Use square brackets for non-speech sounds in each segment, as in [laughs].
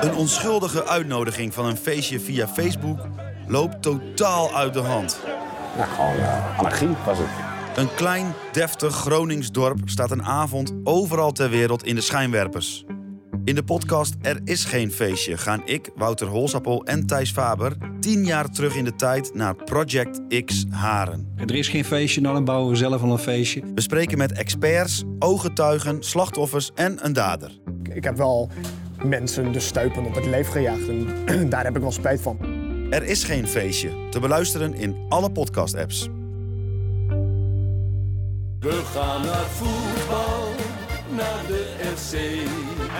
Een onschuldige uitnodiging van een feestje via Facebook loopt totaal uit de hand. Nou, gewoon uh, anarchie was het. Een klein, deftig Gronings dorp staat een avond overal ter wereld in de schijnwerpers. In de podcast Er is geen feestje gaan ik, Wouter Holsappel en Thijs Faber tien jaar terug in de tijd naar Project X Haren. Er is geen feestje, nou dan bouwen we zelf al een feestje. We spreken met experts, ooggetuigen, slachtoffers en een dader. Ik heb wel mensen de stuipen op het lijf gejaagd en [clears throat] daar heb ik wel spijt van. Er is geen feestje, te beluisteren in alle podcast-apps. We gaan naar voetbal, naar de FC.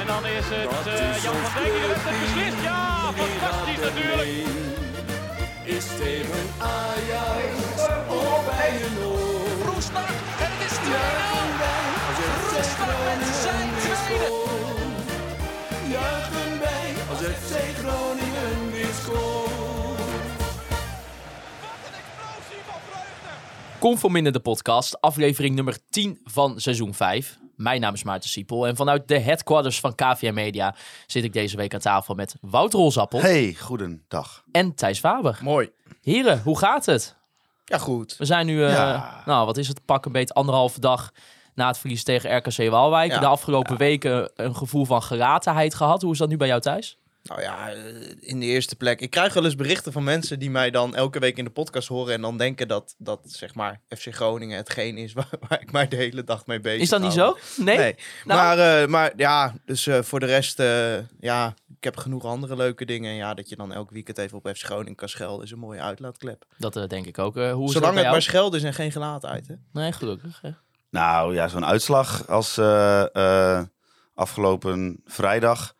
En dan is het uh, Jan van Dijk die het beslist. Ja, fantastisch natuurlijk. Is tegen Ajax of bij een oor. Roestak en het is 2-0. Juichen wij als FC Groningen weer scoort. Conforminder de podcast, aflevering nummer 10 van seizoen 5. Mijn naam is Maarten Siepel en vanuit de headquarters van KVM Media zit ik deze week aan tafel met Wouter Rolsappel Hey, goedendag. en Thijs Faber. Mooi. Heren, hoe gaat het? Ja, goed. We zijn nu, eh, Ja. nou wat is het, pak een beetje anderhalve dag na het verlies tegen RKC Waalwijk. Ja. De afgelopen weken een gevoel van gelatenheid gehad. Hoe is dat nu bij jou Thijs? Nou ja, eh, in de eerste plek. Ik krijg wel eens berichten van mensen die mij dan elke week in de podcast horen en dan denken dat, dat zeg maar, FC Groningen hetgeen is [laughs] waar, waar ik mij de hele dag mee bezig Is dat niet hou. zo? Nee? Nee. Nou. Maar, eh, maar ja, dus eh, voor de rest, ja, ik heb genoeg andere leuke dingen. En ja, dat je dan elk weekend even op FC Groningen kan schelden is een mooie uitlaatklep. Dat denk ik ook. Hoe is Zolang het bij jou? maar schelden is en geen gelatenheid, hè? Nee, gelukkig. hè. Nou ja, zo'n uitslag als eh, eh, afgelopen vrijdag.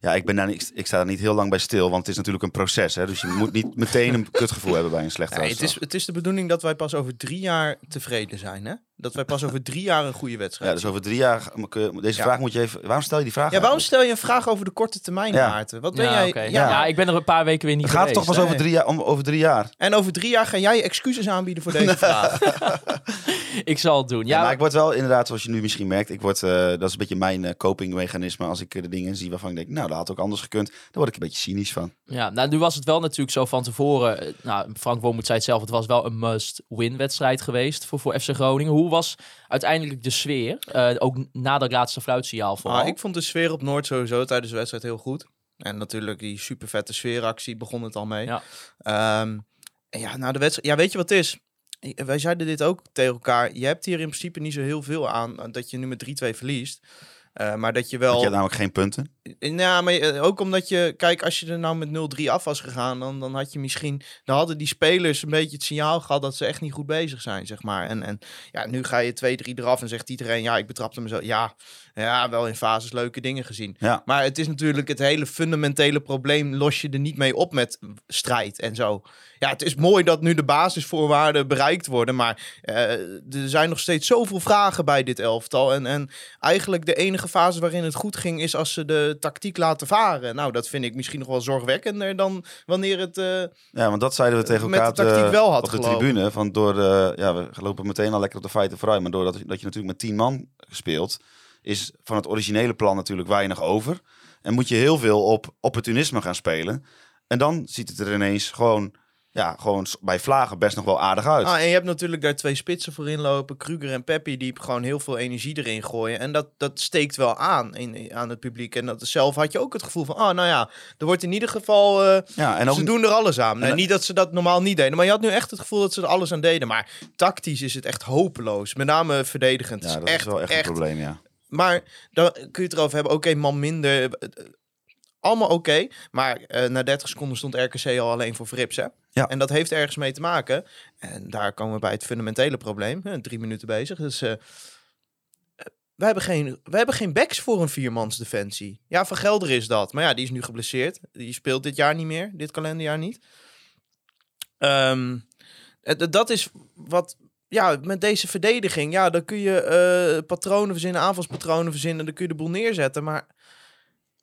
Ja, ik, ben daar niet, ik sta daar niet heel lang bij stil, want het is natuurlijk een proces. Hè? Dus je moet niet meteen een kutgevoel hebben bij een slechte Nee, het, is, het is de bedoeling dat wij pas over drie jaar tevreden zijn, hè? Dat wij pas over drie jaar een goede wedstrijd Ja, dus over drie jaar... Deze Ja. vraag moet je even... Waarom stel je die vraag Ja, waarom stel je een vraag over de korte termijn, Ja. Maarten? Wat ben ja, jij? ja. ja. ik ben er een paar weken weer niet Het gaat toch pas over drie, jaar, om, over drie jaar? En over drie jaar ga jij excuses aanbieden voor deze [laughs] vraag. [laughs] Ik zal het doen. Ja, Ja, maar ik word wel inderdaad, zoals je nu misschien merkt, ik word, eh, dat is een beetje mijn eh, copingmechanisme. Als ik de dingen zie waarvan ik denk, nou, dat had ook anders gekund. Daar word ik een beetje cynisch van. Ja, nou, nu was het wel natuurlijk zo van tevoren. eh, Nou, Frank Wormoed zei het zelf, het was wel een must-win wedstrijd geweest voor, voor FC Groningen. Hoe was uiteindelijk de sfeer? Eh, ook na dat laatste fluitsignaal vooral. Ah, ik vond de sfeer op Noord sowieso tijdens de wedstrijd heel goed. En natuurlijk die super vette sfeeractie begon het al mee. Ja. Ehm, en ja, nou de wedstrijd. Ja, weet je wat het is? Wij zeiden dit ook tegen elkaar. Je hebt hier in principe niet zo heel veel aan eh, dat je nu met 3-2 verliest. Eh, maar dat je wel. Want je hebt namelijk geen punten. Ja, maar eh, ook omdat je, kijk, als je er nou met 0-3 af was gegaan, dan, dan had je misschien, dan hadden die spelers een beetje het signaal gehad dat ze echt niet goed bezig zijn, zeg maar. En, en ja, nu ga je 2-3 eraf en zegt iedereen, ja, ik betrapte mezelf. Ja, ja, wel in fases leuke dingen gezien. Ja. Maar het is natuurlijk het hele fundamentele probleem, los je er niet mee op met strijd en zo. Ja, het is mooi dat nu de basisvoorwaarden bereikt worden, maar eh, er zijn nog steeds zoveel vragen bij dit elftal. En, en eigenlijk de enige fase waarin het goed ging is als ze de tactiek laten varen. Nou, dat vind ik misschien nog wel zorgwekkender dan wanneer het... eh, Ja, want dat zeiden we tegen Met elkaar de tactiek op wel had op de tribune. Van door, eh, ja, we lopen meteen al lekker op de feiten vooruit. Maar doordat dat je natuurlijk met tien man speelt, is van het originele plan natuurlijk weinig over. En moet je heel veel op opportunisme gaan spelen. En dan ziet het er ineens gewoon, ja, gewoon bij vlagen best nog wel aardig uit. Ah, en je hebt natuurlijk daar twee spitsen voor inlopen. Kruger en Peppi die gewoon heel veel energie erin gooien. En dat, dat steekt wel aan in, aan het publiek. En dat zelf had je ook het gevoel van... Oh, nou ja, er wordt in ieder geval... eh, ja, en ook ze doen er alles aan. En- niet dat ze dat normaal niet deden. Maar je had nu echt het gevoel dat ze er alles aan deden. Maar tactisch is het echt hopeloos. Met name verdedigend. ja, dat is is wel echt, een probleem, ja. Maar dan kun je het erover hebben. Oké, man minder. Allemaal oké. maar eh, na 30 seconden stond RKC al alleen voor Frips. Hè? Ja. En dat heeft ergens mee te maken. En daar komen we bij het fundamentele probleem. Drie minuten bezig. Dus eh, we, hebben geen, we hebben geen backs voor een viermans defensie. Ja, Van Gelder is dat. Maar ja, die is nu geblesseerd. Die speelt dit jaar niet meer. Dit kalenderjaar niet. D- dat is wat ja, met deze verdediging, ja, dan kun je patronen verzinnen, aanvalspatronen verzinnen, dan kun je de boel neerzetten. Maar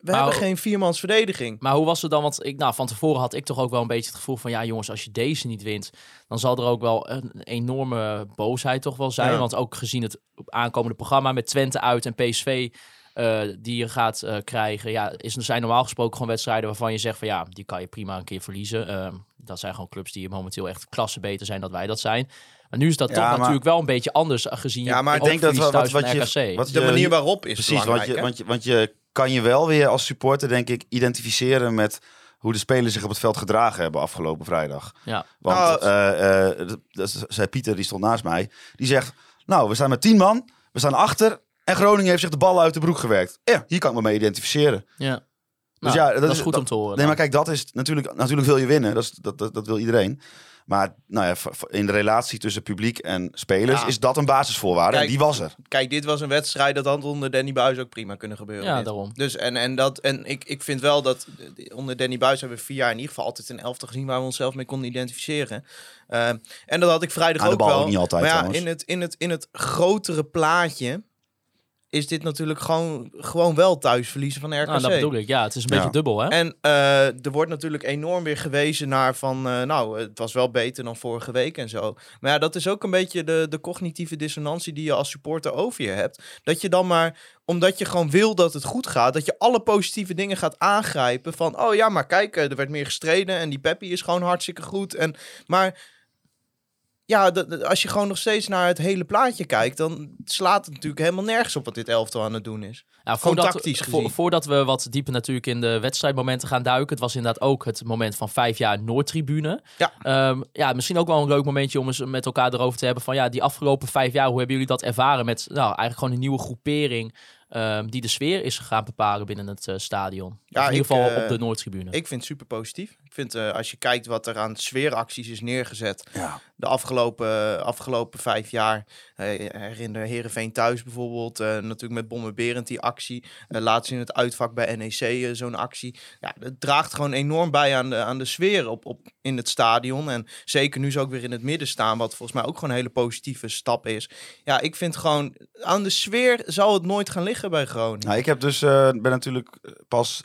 we Maar- hebben geen viermans verdediging. Maar hoe was het dan? Want ik, nou, van tevoren had ik toch ook wel een beetje het gevoel van... ja jongens, als je deze niet wint... dan zal er ook wel een enorme boosheid toch wel zijn. Ja. Want ook gezien het aankomende programma met Twente uit en PSV eh, die je gaat eh, krijgen, ja, is, zijn normaal gesproken gewoon wedstrijden waarvan je zegt van ja, die kan je prima een keer verliezen. Ehm, dat zijn gewoon clubs die momenteel echt klasse beter zijn dan wij dat zijn. Maar nu is dat Ja, toch maar- natuurlijk wel een beetje anders eh, gezien. Ja, je maar ik denk dat wat- wat van je- wat De manier waarop is Precies, je, want, je, want je kan je wel weer als supporter, denk ik, identificeren met hoe de spelers zich op het veld gedragen hebben afgelopen vrijdag. Ja. Want Nou, eh, eh, dat- dat zei Pieter, die stond naast mij, die zegt, nou, we staan met tien man, we staan achter en Groningen heeft zich de bal uit de broek gewerkt. Ja, hier kan ik me mee identificeren. Ja. Dus Nou, ja, dat dat, is- is goed dat- om te horen. Nee, dan. maar kijk, dat is natuurlijk, natuurlijk wil je winnen. Dat, is, dat, dat, dat wil iedereen. Maar nou ja, in de relatie tussen publiek en spelers Ja. is dat een basisvoorwaarde. Kijk, en die was er. Kijk, dit was een wedstrijd dat had onder Danny Buis ook prima kunnen gebeuren. Ja, dit. daarom. Dus en, en, dat, en ik, ik vind wel dat eh, onder Danny Buis hebben we vier jaar in ieder geval altijd een elfte gezien waar we onszelf mee konden identificeren. Eh, en dat had ik vrijdag Aan de ook bal wel. ook niet altijd, maar ja, trouwens. in het, in, het, in het grotere plaatje is dit natuurlijk gewoon, gewoon wel thuis verliezen van RKC. Nou, dat bedoel ik. Ja, het is een Ja. beetje dubbel, hè? En eh, er wordt natuurlijk enorm weer gewezen naar van, eh, nou, het was wel beter dan vorige week en zo. Maar ja, dat is ook een beetje de, de cognitieve dissonantie die je als supporter over je hebt. Dat je dan maar, omdat je gewoon wil dat het goed gaat, dat je alle positieve dingen gaat aangrijpen van, oh ja, maar kijk, eh, er werd meer gestreden en die Peppy is gewoon hartstikke goed. En, maar ja, als je gewoon nog steeds naar het hele plaatje kijkt, dan slaat het natuurlijk helemaal nergens op wat dit elftal aan het doen is. Gewoon voordat, tactisch vo- voordat we wat dieper natuurlijk in de wedstrijdmomenten gaan duiken. Het was inderdaad ook het moment van vijf jaar Noordtribune. Ja. Ehm, ja, misschien ook wel een leuk momentje om eens met elkaar erover te hebben. Van ja, die afgelopen vijf jaar, hoe hebben jullie dat ervaren met nou, eigenlijk gewoon een nieuwe groepering. ehm, die de sfeer is gaan bepalen binnen het eh, stadion. Ja, Of in ieder geval eh, op de Noordtribune. Ik vind het super positief. Ik vind eh, als je kijkt wat er aan sfeeracties is neergezet Ja. de afgelopen, afgelopen vijf jaar. Herinner Herenveen thuis bijvoorbeeld. eh, natuurlijk met Bomme Berend die actie. Eh, laatst in het uitvak bij NEC eh, zo'n actie. Ja, het draagt gewoon enorm bij aan de, aan de sfeer op, op, in het stadion. En zeker nu ze ook weer in het midden staan. Wat volgens mij ook gewoon een hele positieve stap is. Ja, ik vind gewoon aan de sfeer zal het nooit gaan liggen bij Groningen. Nou, ik heb dus, eh, ben natuurlijk pas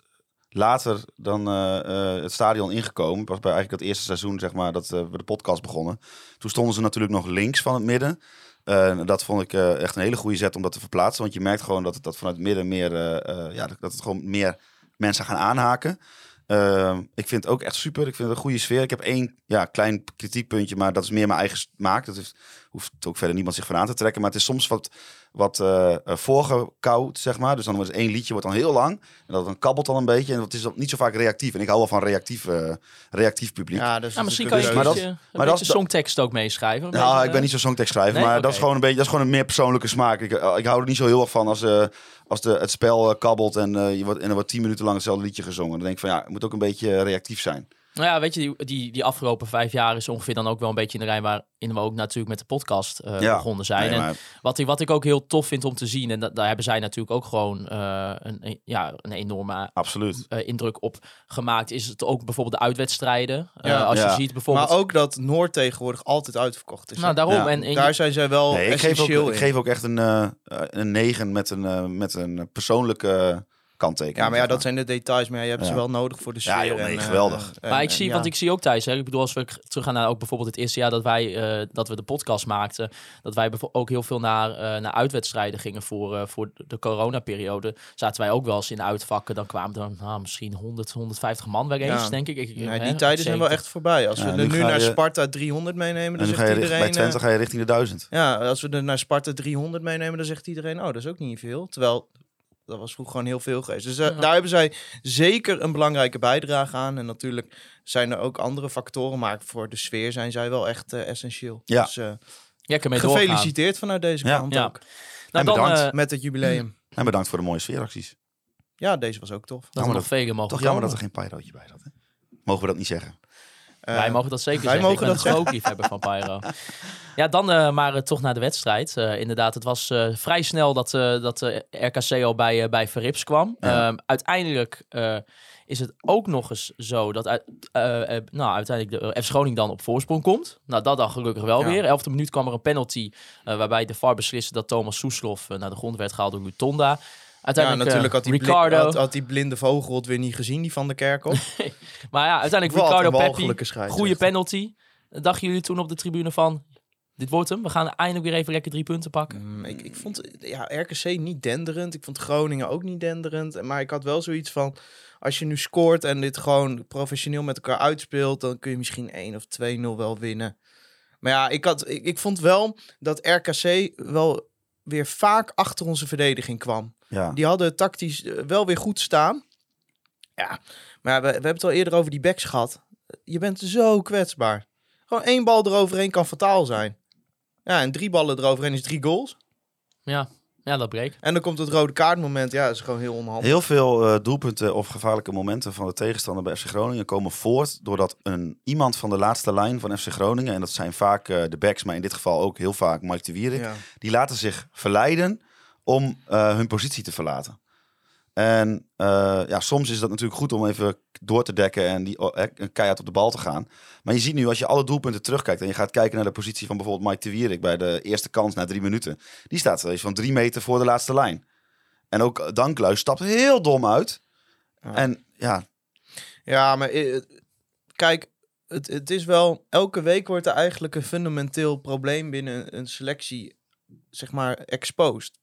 later dan het stadion ingekomen. Pas bij eigenlijk het eerste seizoen, zeg maar, dat we de podcast begonnen. Toen stonden ze natuurlijk nog links van het midden. Eh, dat vond ik eh, echt een hele goede zet om dat te verplaatsen. Want je merkt gewoon dat het dat vanuit het midden meer, eh, ja, dat- het gewoon meer mensen gaan aanhaken. Eh, ik vind het ook echt super. Ik vind het een goede sfeer. Ik heb één ja, klein kritiekpuntje, maar dat is meer mijn eigen smaak. Dat heeft, hoeft ook verder niemand zich van aan te trekken. Maar het is soms wat, wat eh, eh, voorgekoud, zeg maar. Dus dan wordt één liedje wordt dan heel lang. En dat dan kabbelt dan een beetje. En het is dan niet zo vaak reactief. En ik hou wel van reactief, eh, reactief publiek. Ja, dus nou, misschien kan je een Maar dat- beetje, een maar dat- songtekst ook meeschrijven. Nou, beetje, ik ben niet zo'n songtekst schrijver, Nee? maar dat is gewoon een beetje, dat is gewoon een meer persoonlijke smaak. Ik, ik hou er niet zo heel erg van als, eh, als de, het spel kabbelt en, eh, je wordt, en er wordt tien minuten lang hetzelfde liedje gezongen. Dan denk ik van ja, het moet ook een beetje reactief zijn. Nou ja, weet je, die, die, die afgelopen vijf jaar is ongeveer dan ook wel een beetje in de rij waarin we ook natuurlijk met de podcast eh, Ja. begonnen zijn. Nee, en wat, ik, wat ik ook heel tof vind om te zien, en dat, daar hebben zij natuurlijk ook gewoon eh, een, ja, een enorme Absoluut. eh, indruk op gemaakt, is het ook bijvoorbeeld de uitwedstrijden. Eh, Ja. als je ziet bijvoorbeeld... Maar ook dat Noord tegenwoordig altijd uitverkocht is. nou, daarom. Ja. En, en Daar zijn zij wel Nee, ik, geef ook, ik geef ook echt een, eh, een 9 met een, met een persoonlijke kanttekening. Ja, maar ja, dat zijn de details, maar ja, je hebt ze wel nodig voor de sfeer. Ja, joh, nee, en, eh, geweldig. en- Maar ik zie, ja. want ik zie ook thuis, hè, ik bedoel, als we teruggaan naar ook bijvoorbeeld het eerste jaar dat wij eh, dat we de podcast maakten, dat wij ook heel veel naar, eh, naar uitwedstrijden gingen voor, eh, voor de coronaperiode. Zaten wij ook wel eens in de uitvakken, dan kwamen er nou, misschien 100, 150 man weer eens, Ja. denk ik. ik Nee, hè, die tijden zijn wel 70. echt voorbij. Als Ja, we nu er naar je- Sparta 300 meenemen, En dan zegt iedereen... bij Twente ga je richting de 1000. ja, als we er naar Sparta 300 meenemen, dan zegt iedereen, oh, dat is ook niet veel. Terwijl, dat was vroeger gewoon heel veel geweest. Dus eh, Ja. daar hebben zij zeker een belangrijke bijdrage aan. En natuurlijk zijn er ook andere factoren, maar voor de sfeer zijn zij wel echt eh, essentieel. Ja. Dus eh, Ja, ik ermee doorgaan. gefeliciteerd vanuit deze Ja. kant Ja. ook. Nou, En dan, bedankt. eh, Met het jubileum. [clears throat] En bedankt voor de mooie sfeeracties. Ja, deze was ook tof. dat er Jammer nog vele mogen Toch jammer dat er geen pyrootje bij zat. Hè? Mogen we dat niet zeggen? Eh, wij mogen dat zeker wij zeggen. mogen ik dat ben ook liefhebber van Pyro. [laughs] Ja, dan eh, maar eh, toch naar de wedstrijd. Inderdaad, het was vrij snel dat, dat de RKC al bij, bij Verrips kwam. Ja. Ehm, uiteindelijk is het ook nog eens zo dat uit, nou, uiteindelijk de F Schoning dan op voorsprong komt. Nou, dat dan gelukkig wel Ja. weer. Elfde minuut kwam er een penalty waarbij de VAR besliste dat Thomas Soeslof naar de grond werd gehaald door Lutonda. Ja, natuurlijk eh, had die, Ricardo. had, had die blinde vogel het weer niet gezien, die van de Kerkhof. [laughs] Maar ja, uiteindelijk Wat Ricardo Peppi. Goede penalty. Dachten jullie toen op de tribune van... dit wordt hem. We gaan eindelijk weer even lekker drie punten pakken. Mm, ik, ik vond ja, RKC niet denderend. Ik vond Groningen ook niet denderend. Maar ik had wel zoiets van... Als je nu scoort en dit gewoon professioneel met elkaar uitspeelt... dan kun je misschien 1 of 2-0 wel winnen. Maar ja, ik, had, ik, ik vond wel dat RKC wel weer vaak achter onze verdediging kwam. Ja. Die hadden tactisch eh, wel weer goed staan. Ja, maar we, we hebben het al eerder over die backs gehad. Je bent zo kwetsbaar. Gewoon één bal eroverheen kan fataal zijn. Ja, en drie ballen eroverheen is drie goals. Ja, ja dat breekt. En dan komt het rode kaartmoment. Ja, dat is gewoon heel onhandig. Heel veel eh, doelpunten of gevaarlijke momenten van de tegenstander bij FC Groningen komen voort doordat een, iemand van de laatste lijn van FC Groningen, en dat zijn vaak eh, de backs, maar in dit geval ook heel vaak Mike de Wierik, Ja. die laten zich verleiden om eh, hun positie te verlaten. En eh, ja, soms is dat natuurlijk goed om even door te dekken en die eh, keihard op de bal te gaan. Maar je ziet nu, als je alle doelpunten terugkijkt en je gaat kijken naar de positie van bijvoorbeeld Mike de Wierik bij de eerste kans na drie minuten. Die staat steeds van drie meter voor de laatste lijn. En ook Dankluis stapt heel dom uit. Ja. En ja, Ja, maar kijk, het, het is wel... Elke week wordt er eigenlijk een fundamenteel probleem binnen een selectie, zeg maar, exposed.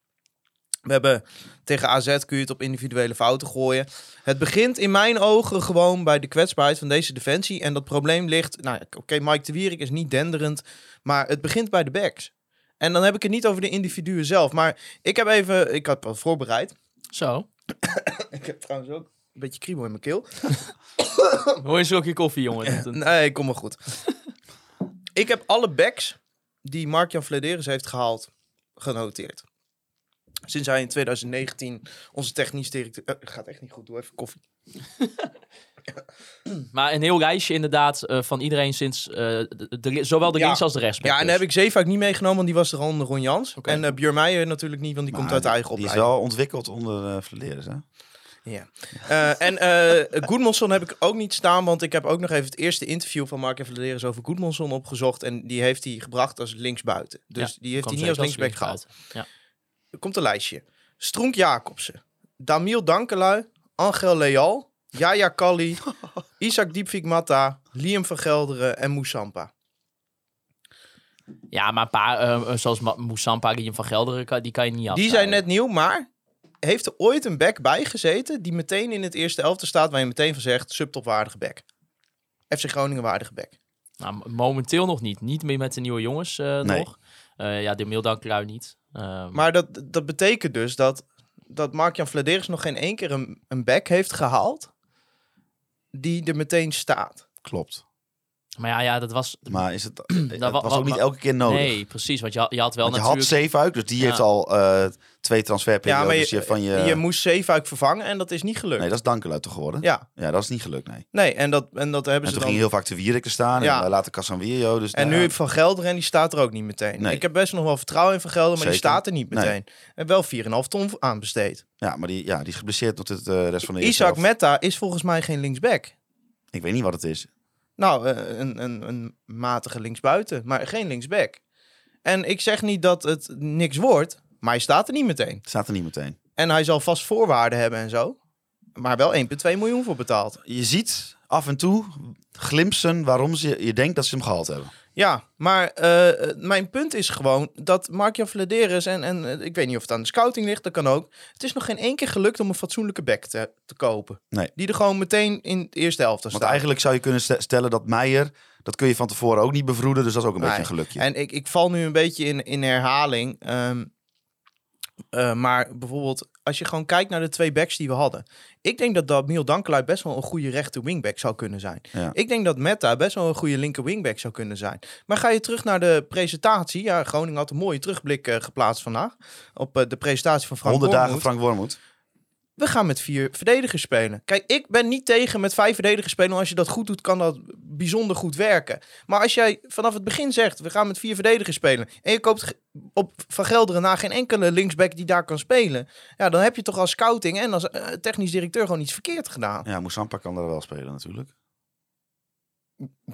We hebben tegen AZ kun je het op individuele fouten gooien. Het begint in mijn ogen gewoon bij de kwetsbaarheid van deze defensie. En dat probleem ligt... Nou, oké, Mike de Wierik is niet denderend, maar het begint bij de backs. En dan heb ik het niet over de individuen zelf. Maar ik heb even... Ik had wat voorbereid. Zo. [coughs] Ik heb trouwens ook een beetje kriebel in mijn keel. [coughs] Hoor je slokje koffie, jongen? Nee, kom maar goed. ik heb alle backs die Mark-Jan Flederis heeft gehaald, genoteerd. Sinds hij in 2019 onze technisch directeur... eh, gaat echt niet goed, doe even koffie. [laughs] Maar een heel lijstje inderdaad eh, van iedereen sinds... eh, de, de- zowel de Ja. links als de rechtsback. Ja, en dan heb ik Zeefuik niet meegenomen, want die was er al onder Ron Jans. En uh, Björn Meijer natuurlijk niet, want die komt uit de eigen die is opleiding. wel ontwikkeld onder uh, hè? Ja. Eh, en eh Goedmondson heb ik ook niet staan, want ik heb ook nog even het eerste interview van Mark en Vladeris over Goedmondson opgezocht. En die heeft hij gebracht als linksbuiten. Dus Ja, die heeft hij niet als linksback linksbuiten. gehaald. Er komt een lijstje. Stronk Jacobsen, Damiel Dankelui, Angel Leal, Yaya Kalli, [laughs] Isaac Diepvik Matta, Liam van Gelderen en Moussampa. Ja, maar een paar, eh, zoals Ma- Moussampa, Guillaume van Gelderen, die kan je niet Die afschrijven. zijn net nieuw, maar heeft er ooit een back bij gezeten die meteen in het eerste elfte staat, waar je meteen van zegt, subtopwaardige back. FC Groningen waardige back. Nou, momenteel nog niet. Niet meer met de nieuwe jongens eh, Nee. nog. Eh, ja, de Mildanklui niet. Ehm, Maar dat, dat betekent dus dat, dat Mark-Jan Vladeris nog geen één keer een, een back heeft gehaald die er meteen staat. Klopt. Maar ja, ja, dat was... Maar is het, [clears throat] het wa- was wa- ook niet elke keer nodig. Nee, precies. Want je, had- je had wel Want je had. Zeefuik, dus die Ja. heeft al eh, twee Ja, transferperiodes maar je, je, van je... je moest Zeefuik vervangen en dat is niet gelukt. Nee, dat is Dankeluit toch geworden? Ja, Ja, dat is niet gelukt, nee. nee, en dat, en dat hebben En ze toen dan... ging heel vaak te Wierike staan Ja. en uh, later Casanvirio. Dus En nou nu ja, Van Gelderen, die staat er ook niet meteen. Nee. Ik heb best nog wel vertrouwen in Van Gelderen, maar die staat er niet Nee. meteen. En wel 4,5 ton aan besteed. Ja, maar die, ja, die is geblesseerd tot het eh, rest van de eerste Isaac. Metta is volgens mij geen linksback. Ik weet niet wat het is. Nou, eh, een, een, een matige linksbuiten, maar geen linksback. En ik zeg niet dat het niks wordt, maar hij staat er niet meteen. Staat er niet meteen. En hij zal vast voorwaarden hebben en zo. Maar wel 1,2 miljoen voor betaald. Je ziet af en toe glimpsen waarom ze, je denkt dat ze hem gehaald hebben. Ja, maar eh, mijn punt is gewoon dat Mark-Jan Vladeris... En, en eh, ik weet niet of het aan de scouting ligt, dat kan ook. Het is nog geen één keer gelukt om een fatsoenlijke back te, te kopen. Nee. Die er gewoon meteen in de eerste helft Want staat. eigenlijk zou je kunnen st- stellen dat Meijer, dat kun je van tevoren ook niet bevroeden. Dus dat is ook een Nee. beetje een gelukje. En ik, ik val nu een beetje in, in herhaling. ehm, eh, maar bijvoorbeeld, als je gewoon kijkt naar de twee backs die we hadden. Ik denk dat Damiel Dankelui best wel een goede rechter wingback zou kunnen zijn. Ja. Ik denk dat Meta best wel een goede linker wingback zou kunnen zijn. Maar ga je terug naar de presentatie. Ja, Groningen had een mooie terugblik eh, geplaatst vandaag. Op eh, de presentatie van Frank 100 dagen. Frank Wormoed. We gaan met vier verdedigers spelen. Kijk, ik ben niet tegen met vijf verdedigers spelen. Als je dat goed doet, kan dat bijzonder goed werken. Maar als jij vanaf het begin zegt, we gaan met vier verdedigers spelen. En je koopt op Van Gelderen na geen enkele linksback die daar kan spelen. Ja, dan heb je toch als scouting en als eh, technisch directeur gewoon iets verkeerd gedaan. Ja, Moussampa kan daar wel spelen natuurlijk.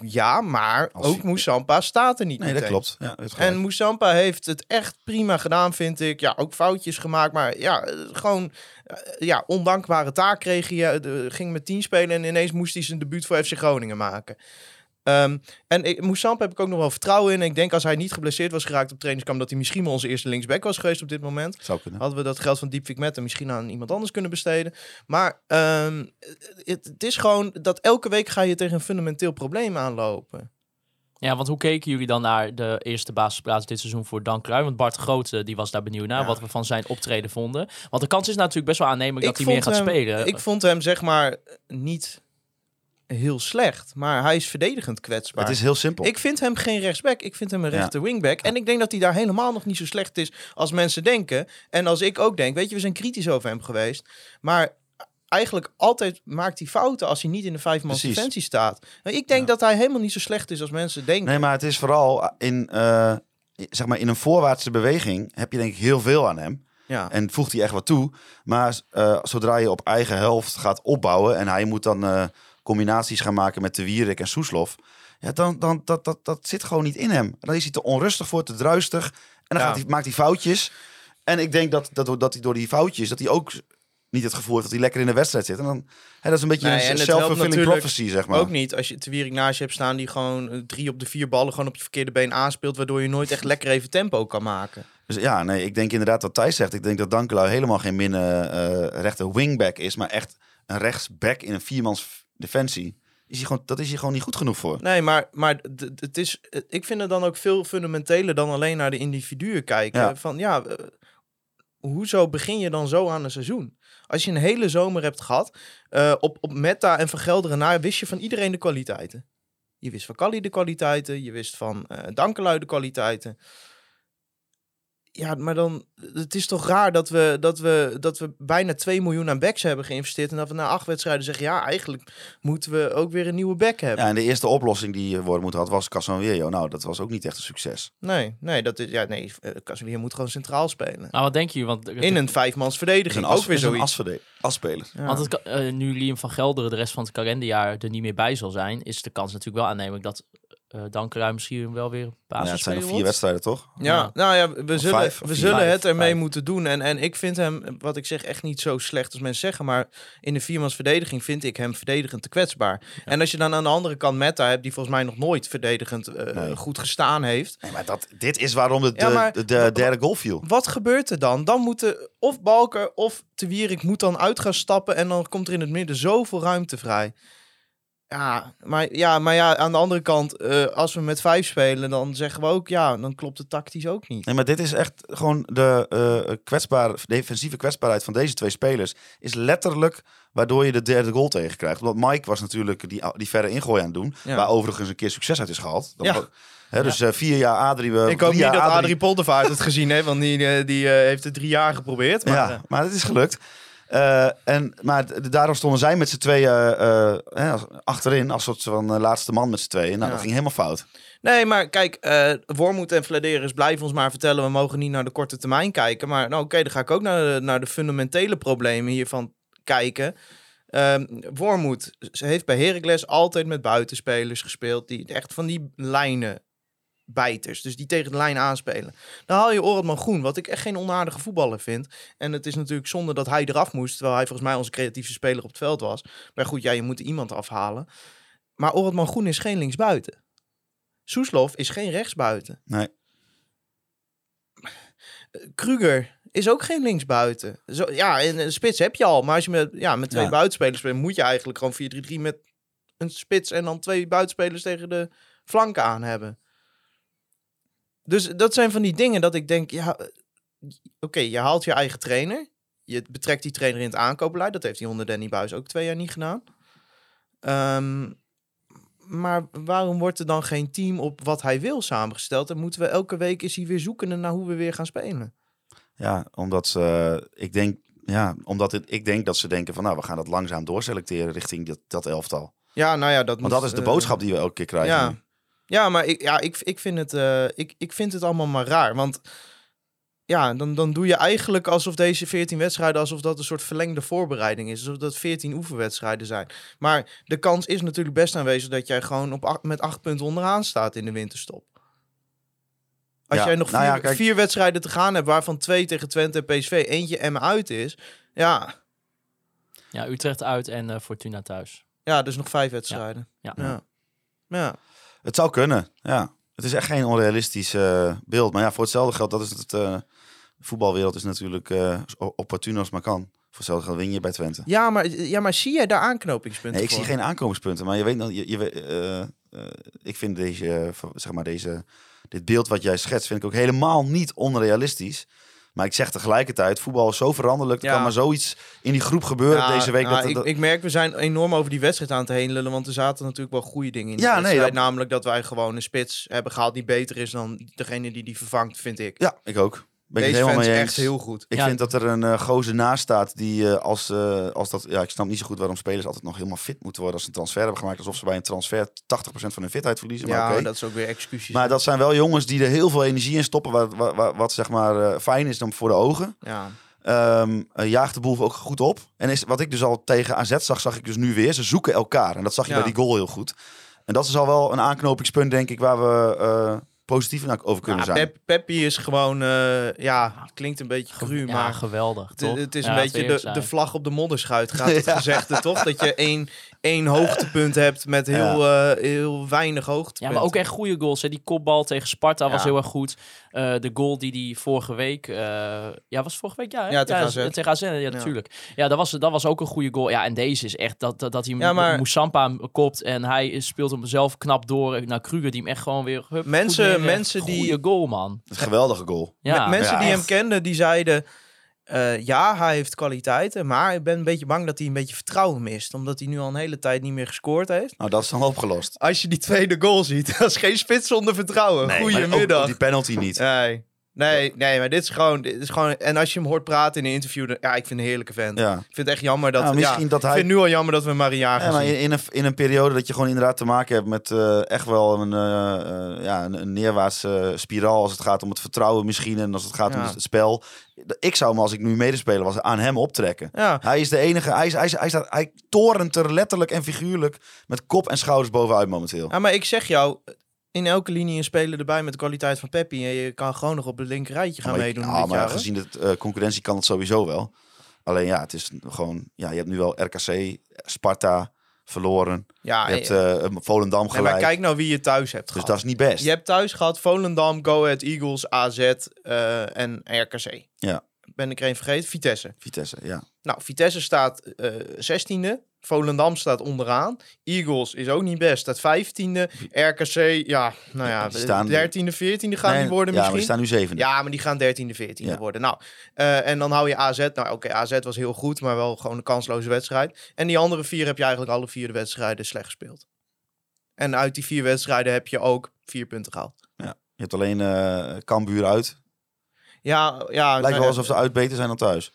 Ja, maar Als ook Moussampa staat er niet Nee, dat klopt. Ja, dat. En Moussampa heeft het echt prima gedaan, vind ik. Ja, ook foutjes gemaakt, maar ja, gewoon eh, ja, ondankbare taak kreeg hij. Eh, ging met 10 spelen en ineens moest hij zijn debuut voor FC Groningen maken. Ehm, en ik, Moussamp heb ik ook nog wel vertrouwen in. Ik denk als hij niet geblesseerd was geraakt op trainingskamp... dat hij misschien wel onze eerste linksback was geweest op dit moment. Zou kunnen. Hadden we dat geld van Diepvik Metten misschien aan iemand anders kunnen besteden. Maar ehm, het, het is gewoon dat elke week ga je tegen een fundamenteel probleem aanlopen. Ja, want hoe keken jullie dan naar de eerste basisplaats dit seizoen voor Dan Krui? Want Bart Grote die was daar benieuwd naar Ja. wat we van zijn optreden vonden. Want de kans is natuurlijk best wel aannemelijk dat hij meer gaat hem- spelen. Ik vond hem zeg maar niet heel slecht. Maar hij is verdedigend kwetsbaar. Het is heel simpel. Ik vind hem geen rechtsback. Ik vind hem een Ja. rechter wingback. En ik denk dat hij daar helemaal nog niet zo slecht is als mensen denken. En als ik ook denk. Weet je, we zijn kritisch over hem geweest. Maar eigenlijk altijd maakt hij fouten als hij niet in de vijfmans defensie staat. Maar ik denk dat hij helemaal niet zo slecht is als mensen denken. Nee, maar het is vooral in, eh, zeg maar in een voorwaartse beweging heb je denk ik heel veel aan hem. Ja. En voegt hij echt wat toe. Maar eh, zodra je op eigen helft gaat opbouwen en hij moet dan eh, combinaties gaan maken met de Wierik en Soeslof. Ja, dan, dan dat, dat, dat zit gewoon niet in hem. Dan is hij te onrustig voor, te druistig. En dan Ja. gaat hij, maakt hij foutjes. En ik denk dat, dat, dat hij door die foutjes, dat hij ook niet het gevoel heeft dat hij lekker in de wedstrijd zit. En dan, hè, dat is een beetje Nee, een self-fulfilling natuurlijk prophecy, zeg maar. Ook niet als je Wierik naast je hebt staan die gewoon eh, drie op de vier ballen gewoon op je verkeerde been aanspeelt, waardoor je nooit echt lekker even tempo kan maken. Dus ja, nee, ik denk inderdaad wat Thijs zegt. Ik denk dat Dankelui helemaal geen minne eh rechter wingback is, maar echt een rechtsback in een viermans defensie. Is hij gewoon, dat is hij gewoon niet goed genoeg voor. Nee, maar, maar het is, ik vind het dan ook veel fundamenteler dan alleen naar de individuen kijken. Ja. Van ja, eh, hoezo begin je dan zo aan een seizoen? Als je een hele zomer hebt gehad, eh, op, op Meta en Vergelderen na, wist je van iedereen de kwaliteiten. Je wist van Kali de kwaliteiten, je wist van eh Dankelui de kwaliteiten. Ja, maar dan, het is toch raar dat we, dat, we, dat we bijna 2 miljoen aan backs hebben geïnvesteerd. En dat we na acht wedstrijden zeggen, ja, eigenlijk moeten we ook weer een nieuwe back hebben. Ja, en de eerste oplossing die worden moeten had was Casanwerio. Nou, dat was ook niet echt een succes. Nee, nee, dat is, ja, nee, eh, Casemiro moet gewoon centraal spelen. Maar wat denken jullie? Want, In een vijfmans verdediging, een, as, ook weer een zoiets. Ja. Want het, eh, nu Liam van Gelderen de rest van het kalenderjaar er niet meer bij zal zijn, is de kans natuurlijk wel aannemelijk dat eh Dan Krui misschien wel weer Ja, het zijn nog vier wedstrijden, toch? Ja, Ja. nou ja, we zullen, vijf, we vier? zullen Vijf, het ermee vijf. moeten doen. En, en ik vind hem, wat ik zeg, echt niet zo slecht als mensen zeggen. Maar in de viermans verdediging vind ik hem verdedigend te kwetsbaar. En als je dan aan de andere kant Meta hebt, die volgens mij nog nooit verdedigend eh, Nee. goed gestaan heeft. Nee, maar dat, dit is waarom het Ja, de, maar- de, de derde goal viel. Wat gebeurt er dan? Dan moeten of Balker of Te Wierik moet dan uit gaan stappen en dan komt er in het midden zoveel ruimte vrij. Ja, maar ja, maar ja aan de andere kant, eh, als we met vijf spelen, dan zeggen we ook, ja, dan klopt het tactisch ook niet. Nee, maar dit is echt gewoon de eh kwetsbare, defensieve kwetsbaarheid van deze twee spelers. Is letterlijk waardoor je de derde goal tegen krijgt. Want Mike was natuurlijk die, die verre ingooi aan het doen. Ja. Waar overigens een keer succes uit is gehaald. Dat Ja. hè, dus eh, vier jaar Adrie. we Ik hoop niet dat jaar Adrie Poldervaart het gezien heeft, want die, die heeft het drie jaar geprobeerd. Maar, ja, maar het is gelukt. Eh, en, maar daarom stonden zij met z'n tweeën eh, als- achterin als soort van eh, laatste man met z'n tweeën. Nou, Ja. dat ging helemaal fout. Nee, maar kijk, eh Wormoed en Vladeris blijven ons maar vertellen... we mogen niet naar de korte termijn kijken. Maar nou oké, dan ga ik ook naar de, naar de fundamentele problemen hiervan kijken. Ehm Wormoed ze heeft bij Heracles altijd met buitenspelers gespeeld... die echt van die lijnen bijters, dus die tegen de lijn aanspelen. Dan haal je Orotman Groen, wat ik echt geen onaardige voetballer vind. En het is natuurlijk zonde dat hij eraf moest... terwijl hij volgens mij onze creatieve speler op het veld was. Maar goed, ja, je moet iemand afhalen. Maar Orotman Groen is geen linksbuiten. Soeslof is geen rechtsbuiten. Nee. Kruger is ook geen linksbuiten. Zo, ja, en een spits heb je al. Maar als je met, ja, met twee Ja. buitenspelers speelt, moet je eigenlijk gewoon 4-3-3 met een spits en dan twee buitenspelers tegen de flanken aan hebben. Dus dat zijn van die dingen dat ik denk, ja, eh, oké, je haalt je eigen trainer. Je betrekt die trainer in het aankoopbeleid. Dat heeft hij onder Danny Buis ook twee jaar niet gedaan. Ehm, maar waarom wordt er dan geen team op wat hij wil samengesteld? En moeten we elke week is hij weer zoekende naar hoe we weer gaan spelen? Ja, omdat ze, ik denk, ja, omdat het, ik denk dat ze denken van, nou, we gaan dat langzaam doorselecteren richting dat, dat elftal. Ja, nou ja, dat Want moet, dat is de eh, boodschap die we elke keer krijgen. Ja, nu. Ja maar ik, ja, ik, ik, vind het, eh, ik, ik vind het allemaal maar raar. Want ja, dan, dan doe je eigenlijk alsof deze 14 wedstrijden, alsof dat een soort verlengde voorbereiding is. Alsof dat 14 oefenwedstrijden zijn. Maar de kans is natuurlijk best aanwezig dat jij gewoon op acht, met acht punten onderaan staat in de winterstop. Als Ja, jij nog vier, nou ja, kijk- vier wedstrijden te gaan hebt, waarvan twee tegen Twente en PSV, eentje Emmen uit is. Ja, Ja, Utrecht uit en eh, Fortuna thuis. ja dus nog vijf wedstrijden. Ja. Ja. Ja. Het zou kunnen, ja. Het is echt geen onrealistisch eh, beeld. Maar ja, voor hetzelfde geld, dat is het... eh, voetbalwereld is natuurlijk zo opportun als maar kan. Voor hetzelfde geld win je bij Twente. Ja, maar, ja, maar zie jij daar aanknopingspunten Nee, ik zie geen aankomingspunten. Maar je weet, dan- je, je, ik vind deze, zeg maar deze, dit beeld wat jij schetst, vind ik ook helemaal niet onrealistisch. Maar ik zeg tegelijkertijd, voetbal is zo veranderlijk. Er Ja. kan maar zoiets in die groep gebeuren Ja, deze week. nou, dat, ik, dat- ik merk, we zijn enorm over die wedstrijd aan het heen lullen. Want er zaten natuurlijk wel goede dingen in. Ja, nee, dat- Namelijk dat wij gewoon een spits hebben gehaald die beter is dan degene die die vervangt, vind ik. ja, ik ook. Ben Deze helemaal mee eens. echt heel goed. Ik Ja. vind dat er een eh gozer naast staat die eh, als, eh, als dat... Ja, ik snap niet zo goed waarom spelers altijd nog helemaal fit moeten worden als ze een transfer hebben gemaakt. Alsof ze bij een transfer 80% van hun fitheid verliezen. Maar Ja, oké. dat is ook weer excuses. Maar dat zijn wel jongens die er heel veel energie in stoppen. Wat, wat, wat, wat zeg maar eh, fijn is dan voor de ogen. ja. Ehm eh, jaagt de boel ook goed op. En is, wat ik dus al tegen AZ zag, zag ik dus nu weer. Ze zoeken elkaar. En dat zag je Ja. bij die goal heel goed. En dat is al wel een aanknopingspunt, denk ik, waar we eh, positief over kunnen Ja, zijn. Pep, Peppy is gewoon, eh, ja, klinkt een beetje cru, ja, maar geweldig, het, toch? het is Ja, een beetje de, de vlag op de modderschuit, gaat [laughs] het Ja. gezegde, toch? Dat je [laughs] één, één hoogtepunt hebt met heel, eh, heel weinig Ja, hoogtepunten. maar ook echt goede goals. Hè. Die kopbal tegen Sparta was Ja. heel erg goed. Eh, de goal die die vorige week... eh, ja, was vorige week? Ja, hè? Ja, tegen ja, AZ. Tegen AZ, ja, natuurlijk. Ja, dat was, dat was ook een goede goal. Ja, en deze is echt dat, dat, dat hij Ja, maar- Moussampa kopt en hij speelt hem zelf knap door naar Kruger, die hem echt gewoon weer... hup, Mensen- mensen die- goal, man. Geweldige goal. Ja, Me- mensen ja, die hem kenden, die zeiden... eh, ja, hij heeft kwaliteiten, maar ik ben een beetje bang dat hij een beetje vertrouwen mist. Omdat hij nu al een hele tijd niet meer gescoord heeft. Nou, dat is dan opgelost. Als je die tweede goal ziet, [laughs] dat is geen spits zonder vertrouwen. maar ook Goedemiddag. Die penalty niet. Nee. Nee, nee, maar dit is, gewoon, dit is gewoon... En als je hem hoort praten in een interview... Dan, ja, ik vind een heerlijke vent. Ja. Ik vind het echt jammer dat... Ja, ja, misschien dat Ik hij- vind het nu al jammer dat we maar een jaar Ja, gaan maar in, in, een, in een periode dat je gewoon inderdaad te maken hebt met eh, echt wel een, eh, eh, ja, een, een neerwaartse spiraal als het gaat om het vertrouwen misschien en als het gaat om het spel. Ik zou hem als ik nu medespeler was aan hem optrekken. Ja, Hij is de enige, hij, is, hij, is, hij, staat, hij torent er letterlijk en figuurlijk met kop en schouders bovenuit momenteel. ja, maar ik zeg jou... In elke linie een speler erbij met de kwaliteit van Peppi. En je kan gewoon nog op het linker rijtje gaan maar, meedoen. ja, dit maar jaar, gezien de eh, concurrentie kan het sowieso wel. Alleen ja, het is gewoon, ja, je hebt nu wel RKC, Sparta verloren. Ja, je hebt eh, eh, Volendam nee, gelijk. maar kijk nou wie je thuis hebt dus gehad. dat is niet best. Je hebt thuis gehad Volendam, Go Ahead Eagles, AZ en RKC. Ja. Ben ik er een vergeten? Vitesse. Vitesse, ja. Nou, Vitesse staat eh 16e. Volendam staat onderaan. Eagles is ook niet best, staat 15e. RKC, ja, nou ja, staan- 13e, 14e gaan Nee, die worden ja, misschien. maar die staan nu zevende. Ja, maar die gaan 13e, 14e Ja. worden. Nou, eh, en dan hou je AZ. Nou, oké, AZ was heel goed, maar wel gewoon een kansloze wedstrijd. En die andere vier heb je eigenlijk alle vier de wedstrijden slecht gespeeld. En uit die vier wedstrijden heb je ook vier punten gehaald. Je hebt alleen eh Cambuur uit. Ja, ja, Lijkt nou wel ja, alsof ze uit beter zijn dan thuis.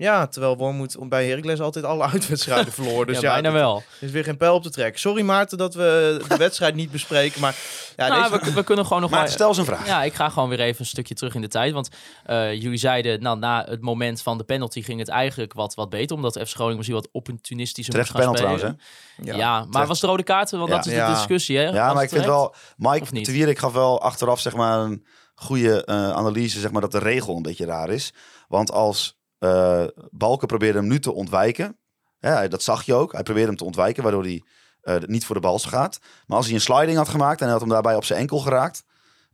Ja, terwijl Wormoed bij Heracles altijd alle [laughs] uitwedstrijden verloor. Dus ja, ja, bijna er wel. is weer geen pijl op te trekken. Sorry Maarten dat we de [laughs] wedstrijd niet bespreken, maar ja, nou, deze... we, we kunnen gewoon nog Maar maar... stel eens een vraag. Ja, ik ga gewoon weer even een stukje terug in de tijd. Want eh, jullie zeiden, nou, na het moment van de penalty ging het eigenlijk wat, wat beter. Omdat FC Groningen misschien wat opportunistischer moest Terecht gaan penalty spelen. trouwens, Ja, maar was de rode kaart? Want Ja. dat is de Ja. discussie, hè? Ja, Was maar ik vind wel... Mike de Wierik gaf wel achteraf zeg maar een goede eh, analyse, zeg maar, dat de regel een beetje raar is. Want als eh Balken probeerde hem nu te ontwijken, ja, dat zag je ook. Hij probeerde hem te ontwijken, waardoor hij eh, niet voor de bal gaat. Maar als hij een sliding had gemaakt en hij had hem daarbij op zijn enkel geraakt...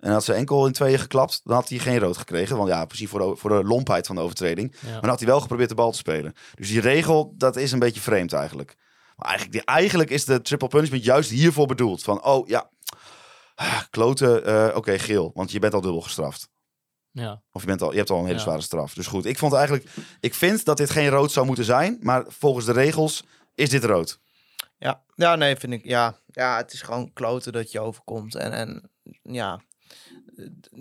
en had zijn enkel in tweeën geklapt, dan had hij geen rood gekregen. Want ja, precies voor de, voor de lompheid van de overtreding. Ja. Maar dan had hij wel geprobeerd de bal te spelen. Dus die regel, dat is een beetje vreemd eigenlijk. Maar eigenlijk, die, eigenlijk is de triple punishment juist hiervoor bedoeld. Van, oh ja, ah, kloten, eh, oké, geel. Want je bent al dubbel gestraft. Ja. Of je, bent al, je hebt al een hele Ja. zware straf. Dus goed, ik vond eigenlijk... Ik vind dat dit geen rood zou moeten zijn. Maar volgens de regels is dit rood. Ja, ja, nee, vind ik. Ja, ja, het is gewoon kloten dat je overkomt. En, en ja,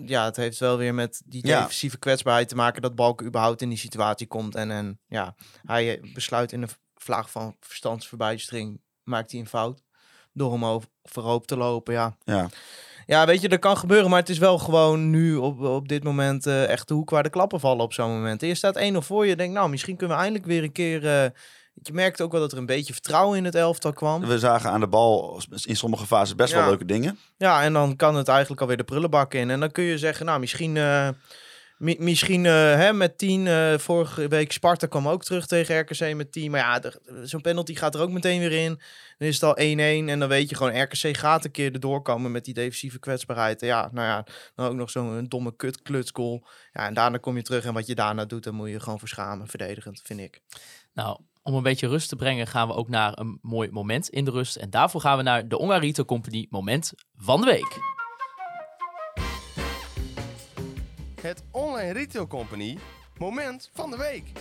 ja, het heeft wel weer met die Ja. defensieve kwetsbaarheid te maken dat Balken überhaupt in die situatie komt. En, en ja, hij besluit in een vlaag van verstandsverbijstering, maakt hij een fout. Door hem over, voorop te lopen, ja. Ja. Ja, weet je, dat kan gebeuren, maar het is wel gewoon nu op, op dit moment eh, echt de hoek waar de klappen vallen op zo'n moment. Eerst staat 1-0 voor je, denkt nou, misschien kunnen we eindelijk weer een keer... eh, je merkte ook wel dat er een beetje vertrouwen in het elftal kwam. We zagen aan de bal in sommige fases best wel leuke dingen. Ja, en dan kan het eigenlijk alweer de prullenbak in. En dan kun je zeggen, nou, misschien, eh, Mi- misschien eh, hè, met 10. eh, vorige week Sparta kwam ook terug tegen RKC met 10. Maar ja, zo'n penalty gaat er ook meteen weer in. Dan is het al 1-1. En dan weet je gewoon, RKC gaat een keer erdoor komen met die defensieve kwetsbaarheid. Ja, nou ja, dan ook nog zo'n domme kut klutsgoal. Ja, en daarna kom je terug. En wat je daarna doet, dan moet je gewoon verschamen. Verdedigend, vind ik. Nou, om een beetje rust te brengen gaan we ook naar een mooi moment in de rust. En daarvoor gaan we naar de Ongarito Company moment van de week. Het Online Retail Company moment van de week.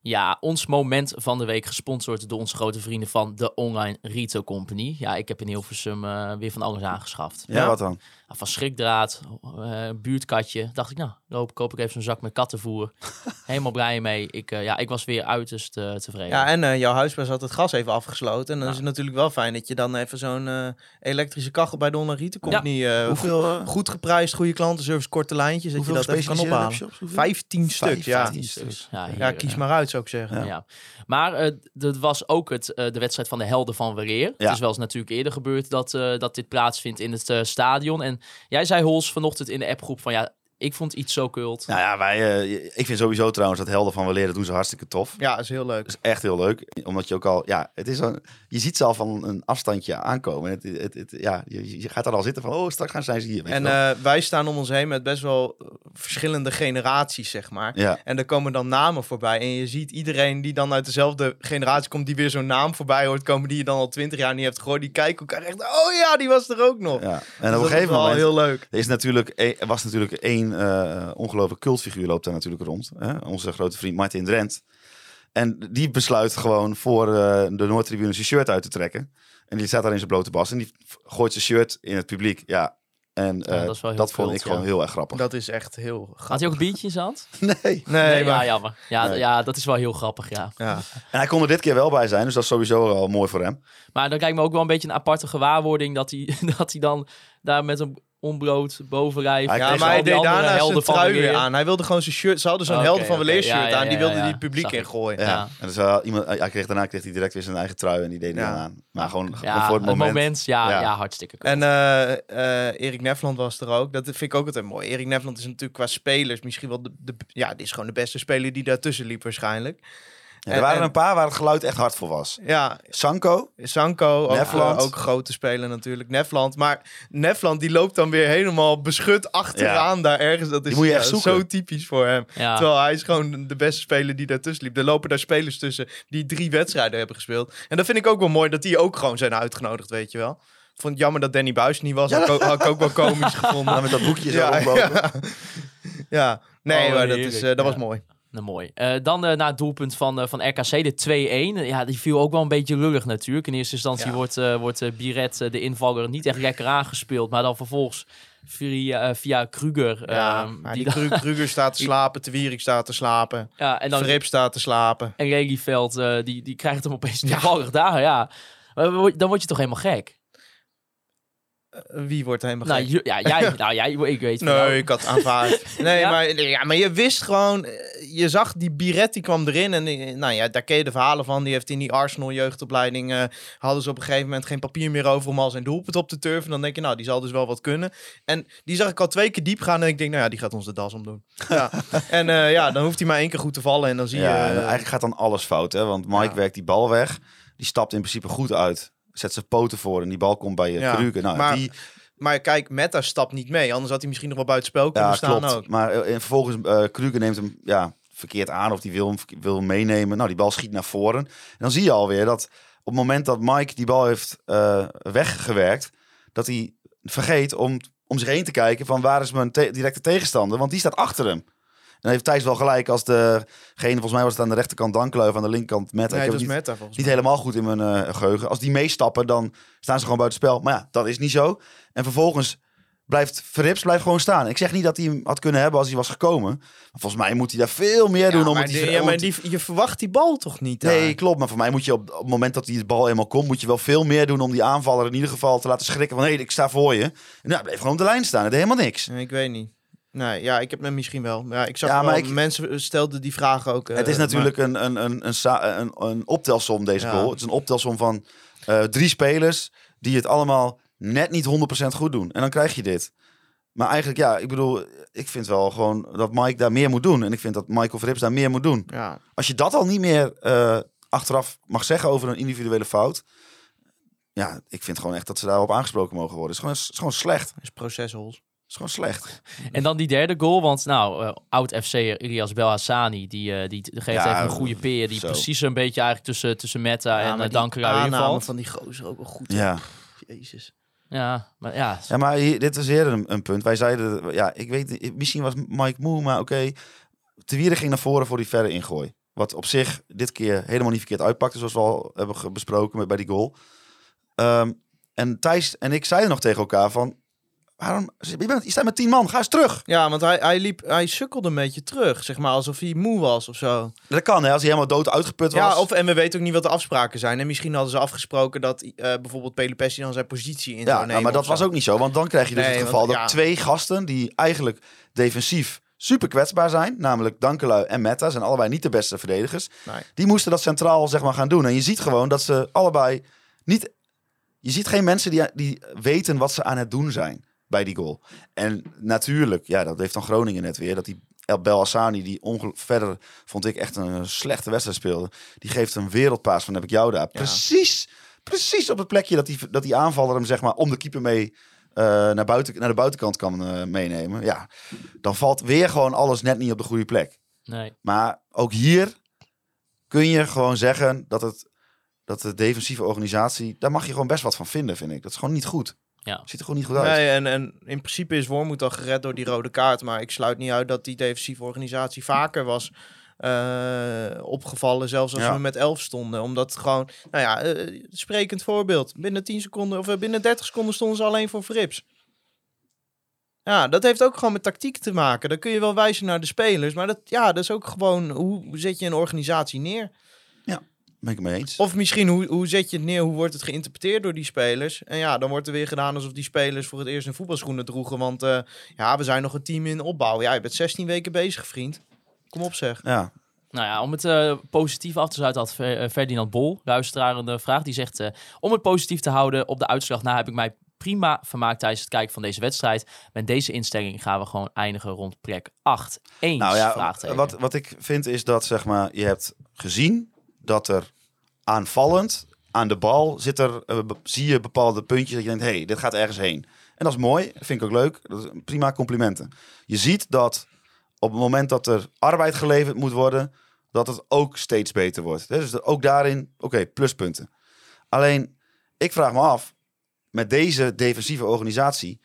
Ja, ons moment van de week gesponsord door onze grote vrienden van de Online Retail Company. Ja, ik heb in Hilversum eh, weer van alles aangeschaft. Ja, wat dan? Ja, van schrikdraad, eh, buurtkatje. Dacht ik, nou, loop, koop ik even zo'n zak met kattenvoer. [laughs] Helemaal blij mee. Ik, eh, ja, ik was weer uiterst eh, tevreden. Ja, en eh, jouw huisbaas had het gas even afgesloten. En dan Ja. is het natuurlijk wel fijn dat je dan even zo'n eh, elektrische kachel bij de Onarieten Company... eh, Hoeveel, eh, Goed geprijsd, goede klantenservice, korte lijntjes. Dat je hoeveel dat even kan ophalen. Hoeveel? 15 stuks, ja. 15 stuks. Ja, Ja, kies ja. maar uit, zou ik zeggen. Ja. Maar eh, dat was ook het, eh, de wedstrijd van de helden van Weleer. Ja. Het is wel eens natuurlijk eerder gebeurd dat, eh, dat dit plaatsvindt in het stadion. En jij zei, Hols, vanochtend in de appgroep van ja, ik vond iets zo kult. Nou ja, wij, eh, ik vind sowieso trouwens dat helden van Weleer, dat doen ze hartstikke tof. Ja, is heel leuk. Dat is echt heel leuk. Omdat je ook al, ja, het is een, je ziet ze al van een afstandje aankomen. Het, het, het- ja, je, je gaat er al zitten van, oh, straks gaan zijn ze hier. En eh, wij staan om ons heen met best wel eh, verschillende generaties, zeg maar. ja. En er komen dan namen voorbij. En je ziet iedereen die dan uit dezelfde generatie komt, die weer zo'n naam voorbij hoort komen, die je dan al twintig jaar niet hebt gehoord. Die kijken elkaar echt, oh ja, die was er ook nog. ja. En Dus op een gegeven moment heel leuk. er is natuurlijk, e- er was natuurlijk één eh ongelooflijk cultfiguur loopt daar natuurlijk rond. Hè? Onze grote vriend Martin Drent. En die besluit gewoon voor eh, de Noordtribune zijn shirt uit te trekken. En die staat daar in zijn blote bas. En die gooit zijn shirt in het publiek. Ja. En Ja, eh, dat vond cult, ik gewoon ja. heel erg grappig. Dat is echt heel grappig. Had hij ook een biertje in zijn hand? [laughs] Nee. Nee, Nee, maar... ja, jammer. Ja, Nee. ja, dat is wel heel grappig, ja. Ja. En hij kon er dit keer wel bij zijn. Dus dat is sowieso wel mooi voor hem. Maar dan lijkt me ook wel een beetje een aparte gewaarwording dat hij, [laughs] dat hij dan daar met een onbloot bovenlijf... Hij Ja, maar hij die deed daarna zijn trui weer aan. Hij wilde gewoon zijn shirt. Ze hadden zo'n Oké, helden van oké. Weleer shirt ja, aan. Die ja, wilde ja. die het publiek Zag ik. ingooien. Ja. Ja. En dus, wel iemand, hij kreeg, daarna kreeg hij direct weer zijn eigen trui. En die deed hij aan. Maar gewoon, gewoon Ja, voor het moment. ja, ja. Ja. hartstikke cool. En eh, eh, Erik Nefland was er ook. Dat vind ik ook altijd mooi. Erik Nefland is natuurlijk qua spelers misschien wel de, de... Ja, die is gewoon de beste speler die daartussen liep waarschijnlijk. Ja, er waren En- een paar waar het geluid echt hard voor was. Ja, Sanko. Sanko, ook, Nefland. eh, ook grote speler natuurlijk. Nefland. Maar Nefland die loopt dan weer helemaal beschut achteraan daar ergens. Dat is moet je ja, echt zoeken. zo typisch voor hem. ja. Terwijl hij is gewoon de beste speler die daartussen liep. Er lopen daar spelers tussen die drie wedstrijden hebben gespeeld. En dat vind ik ook wel mooi dat die ook gewoon zijn uitgenodigd, weet je wel. Ik vond het jammer dat Danny Buis niet was. Had, ik ook, had ik ook wel komisch [laughs] gevonden. Met dat boekje zo ja, ja. ja, nee, Oh, maar dat, is, eh, dat was mooi. Nou, mooi. Eh, dan eh, naar het doelpunt van, eh, van RKC, de 2-1. Ja, die viel ook wel een beetje lullig natuurlijk. In eerste instantie Ja. wordt, wordt Biret, de invaller, niet echt lekker aangespeeld. Maar dan vervolgens via, via Kruger. Ja, ehm, die die Kru- Kruger staat te [laughs] slapen, Te Wierik staat te slapen, ja, en dan Verrip staat te slapen. en Lelyveld, die, die krijgt hem opeens toevallig daar. Ja. Dan word je toch helemaal gek? Wie wordt er helemaal Nou, gek? ja, jij, [laughs] nou, jij, ik weet jou. Nee, ik had aanvaard. [laughs] Nee, Ja? maar, ja, maar je wist gewoon... eh, Je zag die Biret, die kwam erin. En eh, nou ja, daar ken je de verhalen van. Die heeft in die Arsenal jeugdopleiding... eh, hadden ze op een gegeven moment geen papier meer over om al zijn doelpunt op te turven. Dan denk je, nou, die zal dus wel wat kunnen. En die zag ik al twee keer diep gaan. En ik denk, nou ja, die gaat ons de das omdoen. Ja. en eh, ja, dan hoeft hij maar één keer goed te vallen. En dan zie Ja, je... en eh, eigenlijk gaat dan alles fout. Hè? Want Mike Ja. werkt die bal weg. Die stapt in principe goed uit. Zet zijn poten voor en die bal komt bij je Ja, Kruger. Nou, maar die, maar kijk, Meta stapt niet mee. Anders had hij misschien nog wel buiten spel kunnen ja, staan klopt. ook. Maar eh, en vervolgens, eh Kruger neemt hem ja, verkeerd aan of die wil hem, wil hem meenemen. Nou, die bal schiet naar voren. En dan zie je alweer dat op het moment dat Mike die bal heeft eh, weggewerkt, dat hij vergeet om, om zich heen te kijken van waar is mijn te- directe tegenstander, want die staat achter hem. En dan heeft Thijs wel gelijk als degene, volgens mij was het aan de rechterkant Dankluif, aan de linkerkant Meta. Nee, Ik dat heb is het niet, Meta volgens niet mij. helemaal goed in mijn eh, geheugen. Als die meestappen, dan staan ze gewoon buiten spel. Maar ja, dat is niet zo. En vervolgens blijft Verrips blijft gewoon staan. Ik zeg niet dat hij hem had kunnen hebben als hij was gekomen. Maar volgens mij moet hij daar veel meer doen. Ja, om het die- ja, maar die, je verwacht die bal toch niet daar? Nee, klopt. Maar voor mij moet je op, op het moment dat die bal eenmaal komt, moet je wel veel meer doen om die aanvaller in ieder geval te laten schrikken van hé, ik sta voor je. En nou, bleef gewoon op de lijn staan. Het deed helemaal niks. Ik weet niet. Nee, ja, ik heb hem misschien wel. Ja, ik zag Ja, wel, maar ik- mensen stelden die vragen ook. eh, het is natuurlijk een, een, een, een, sa- een, een optelsom deze Ja. goal. Het is een optelsom van eh, drie spelers die het allemaal net niet 100% goed doen. En dan krijg je dit. Maar eigenlijk, ja, ik bedoel, ik vind wel gewoon dat Mike daar meer moet doen. En ik vind dat Michael Verrips daar meer moet doen. Ja, Als je dat al niet meer eh, achteraf mag zeggen over een individuele fout. Ja, ik vind gewoon echt dat ze daarop aangesproken mogen worden. Het is gewoon, het is gewoon slecht. Het is proceshols. Is gewoon slecht. En dan die derde goal, want nou, eh, oud-FC'er Ilias Belhassani, die, eh, die geeft Ja, even een goede peer. Die zo. precies een beetje eigenlijk tussen, tussen Meta en uh, aanname invalt. van die gozer ook wel goed. Ja. Jezus. Ja, maar ja. Ja, maar hier, dit is eerder een, een punt. Wij zeiden, ja, ik weet niet, misschien was Mike moe, maar oké. Te Wieren ging naar voren voor die verre ingooi. Wat op zich dit keer helemaal niet verkeerd uitpakte, zoals we al hebben besproken met, bij die goal. Ehm, en Thijs en ik zeiden nog tegen elkaar van, waarom, je, bent, je staat met tien man, ga eens terug. Ja, want hij, hij, liep, hij sukkelde een beetje terug, zeg maar, alsof hij moe was of zo. Dat kan, hè, als hij helemaal dood uitgeput was. Ja, of, en we weten ook niet wat de afspraken zijn. En misschien hadden ze afgesproken dat eh, bijvoorbeeld Pelopessi dan zijn positie in Ja, zou nou, nemen. maar dat was ook niet zo. Want dan krijg je dus Nee, het want- geval dat ja. twee gasten die eigenlijk defensief super kwetsbaar zijn, namelijk Dankelui en Meta, zijn allebei niet de beste verdedigers. Nee. Die moesten dat centraal zeg maar gaan doen. En je ziet gewoon dat ze allebei niet. Je ziet geen mensen die, die weten wat ze aan het doen zijn bij die goal. En natuurlijk, ja, dat heeft dan Groningen net weer. Dat die El die verder vond ik echt een slechte wedstrijd speelde. Die geeft een wereldpaas van heb ik jou daar. Precies, precies op het plekje dat die, dat die aanvaller hem zeg maar om de keeper mee eh, naar, buiten, naar de buitenkant kan eh, meenemen. Ja, dan valt weer gewoon alles net niet op de goede plek. Nee. Maar ook hier kun je gewoon zeggen dat, het, dat de defensieve organisatie, daar mag je gewoon best wat van vinden, vind ik. Dat is gewoon niet goed. Ja. Ziet er gewoon niet goed uit. Nee, en, en in principe is Wormoed al gered door die rode kaart. Maar ik sluit niet uit dat die defensieve organisatie vaker was eh, opgevallen. Zelfs als Ja. we met 11 stonden. Omdat gewoon, nou ja, eh, sprekend voorbeeld. Binnen 10 seconden of eh, binnen 30 seconden stonden ze alleen voor Frips. Ja, dat heeft ook gewoon met tactiek te maken. Dan kun je wel wijzen naar de spelers. Maar dat, ja, dat is ook gewoon, hoe hoe zet je een organisatie neer? Ben ik het mee eens. Of misschien hoe, hoe zet je het neer, hoe wordt het geïnterpreteerd door die spelers? En ja, dan wordt er weer gedaan alsof die spelers voor het eerst een voetbalschoenen droegen. Want eh, ja, we zijn nog een team in opbouw. Ja, je bent 16 weken bezig, vriend. Kom op zeg. Ja, Nou ja, om het eh, positief af te sluiten had eh, Ferdinand Bol, luisteraar, een vraag. Die zegt, eh, om het positief te houden op de uitslag na heb ik mij prima vermaakt tijdens het kijken van deze wedstrijd. Met deze instelling gaan we gewoon eindigen rond plek 8. Eens, nou ja, wat, wat ik vind is dat zeg maar, je hebt gezien dat er aanvallend aan de bal zit er, eh, zie je bepaalde puntjes dat je denkt, hé, hey, dit gaat ergens heen. En dat is mooi, vind ik ook leuk. Dat is prima complimenten. Je ziet dat op het moment dat er arbeid geleverd moet worden, dat het ook steeds beter wordt. Dus ook daarin, oké, pluspunten. Alleen, ik vraag me af, met deze defensieve organisatie,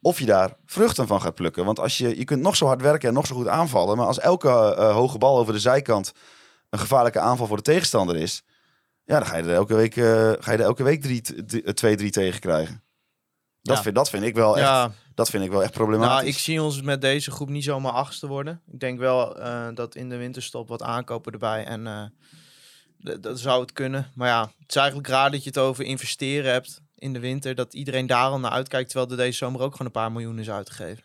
of je daar vruchten van gaat plukken. Want als je, je kunt nog zo hard werken en nog zo goed aanvallen, maar als elke eh, hoge bal over de zijkant een gevaarlijke aanval voor de tegenstander is, ja, dan ga je er elke week, eh, ga je er elke week drie, d- twee, drie tegen krijgen. Dat, Ja. vind, dat, vind ik wel echt, Ja, dat vind ik wel echt problematisch. nou, ik zie ons met deze groep niet zomaar achtste worden. Ik denk wel eh, dat in de winterstop wat aankopen erbij. En eh, dat zou het kunnen. Maar ja, het is eigenlijk raar dat je het over investeren hebt in de winter. Dat iedereen daar al naar uitkijkt, terwijl er deze zomer ook gewoon een paar miljoen is uitgegeven.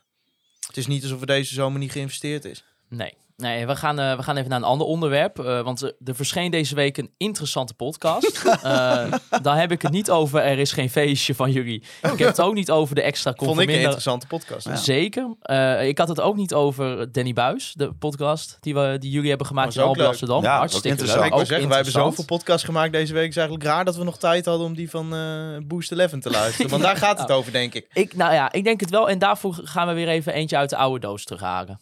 Het is niet alsof er deze zomer niet geïnvesteerd is. Nee. Nee, we gaan, eh, we gaan even naar een ander onderwerp. eh, want er er verscheen deze week een interessante podcast. [laughs] Eh daar heb ik het niet over Er is geen feestje van jullie. Ik heb het ook niet over de extra Vond ik een conforminder- interessante podcast. Zeker. Eh, ik had het ook niet over Danny Buis, de podcast die, we, die jullie hebben gemaakt in Albe leuk. Amsterdam. Ja, ook Hartstikke leuk. interessant. ik wil Ook zeggen, wij hebben zoveel podcasts gemaakt deze week. Het is eigenlijk raar dat we nog tijd hadden om die van eh Boost 11 te luisteren. Want [laughs] daar gaat het over, denk ik. Ik, nou ja, ik denk het wel. En daarvoor gaan we weer even eentje uit de oude doos terughalen.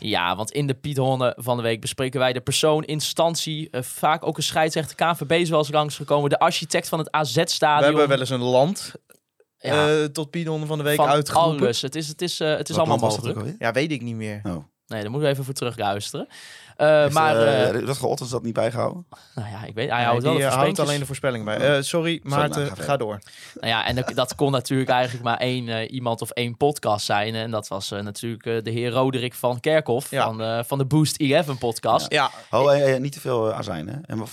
Ja, want in de Piet Honne van de week bespreken wij de persoon, instantie, eh, vaak ook een scheidsrechter. KVB is wel eens langsgekomen, de architect van het We AZ-stadion. hebben wel eens een land Ja, eh, tot Pidon van de week van uitgeroepen. alles. Het is, het is, eh, het is allemaal mogelijk. Ja, weet ik niet meer. Oh. Nee, daar moeten we even voor terug Eh, Heeft, maar, eh, eh, Rutger Ottens dat niet bijgehouden? nou ja, ik weet, hij Nee, houdt wel die de houdt alleen de voorspelling bij. Eh, sorry, Maarten, nou, ga ga door. Nou ja, en dat, dat kon natuurlijk eigenlijk maar één eh, iemand of één podcast zijn. En dat was eh, natuurlijk de heer Roderick van Kerkhoff Ja. van, eh, van de Boost 11 podcast. Ja, Oh, niet te veel azijn, hè? En wat,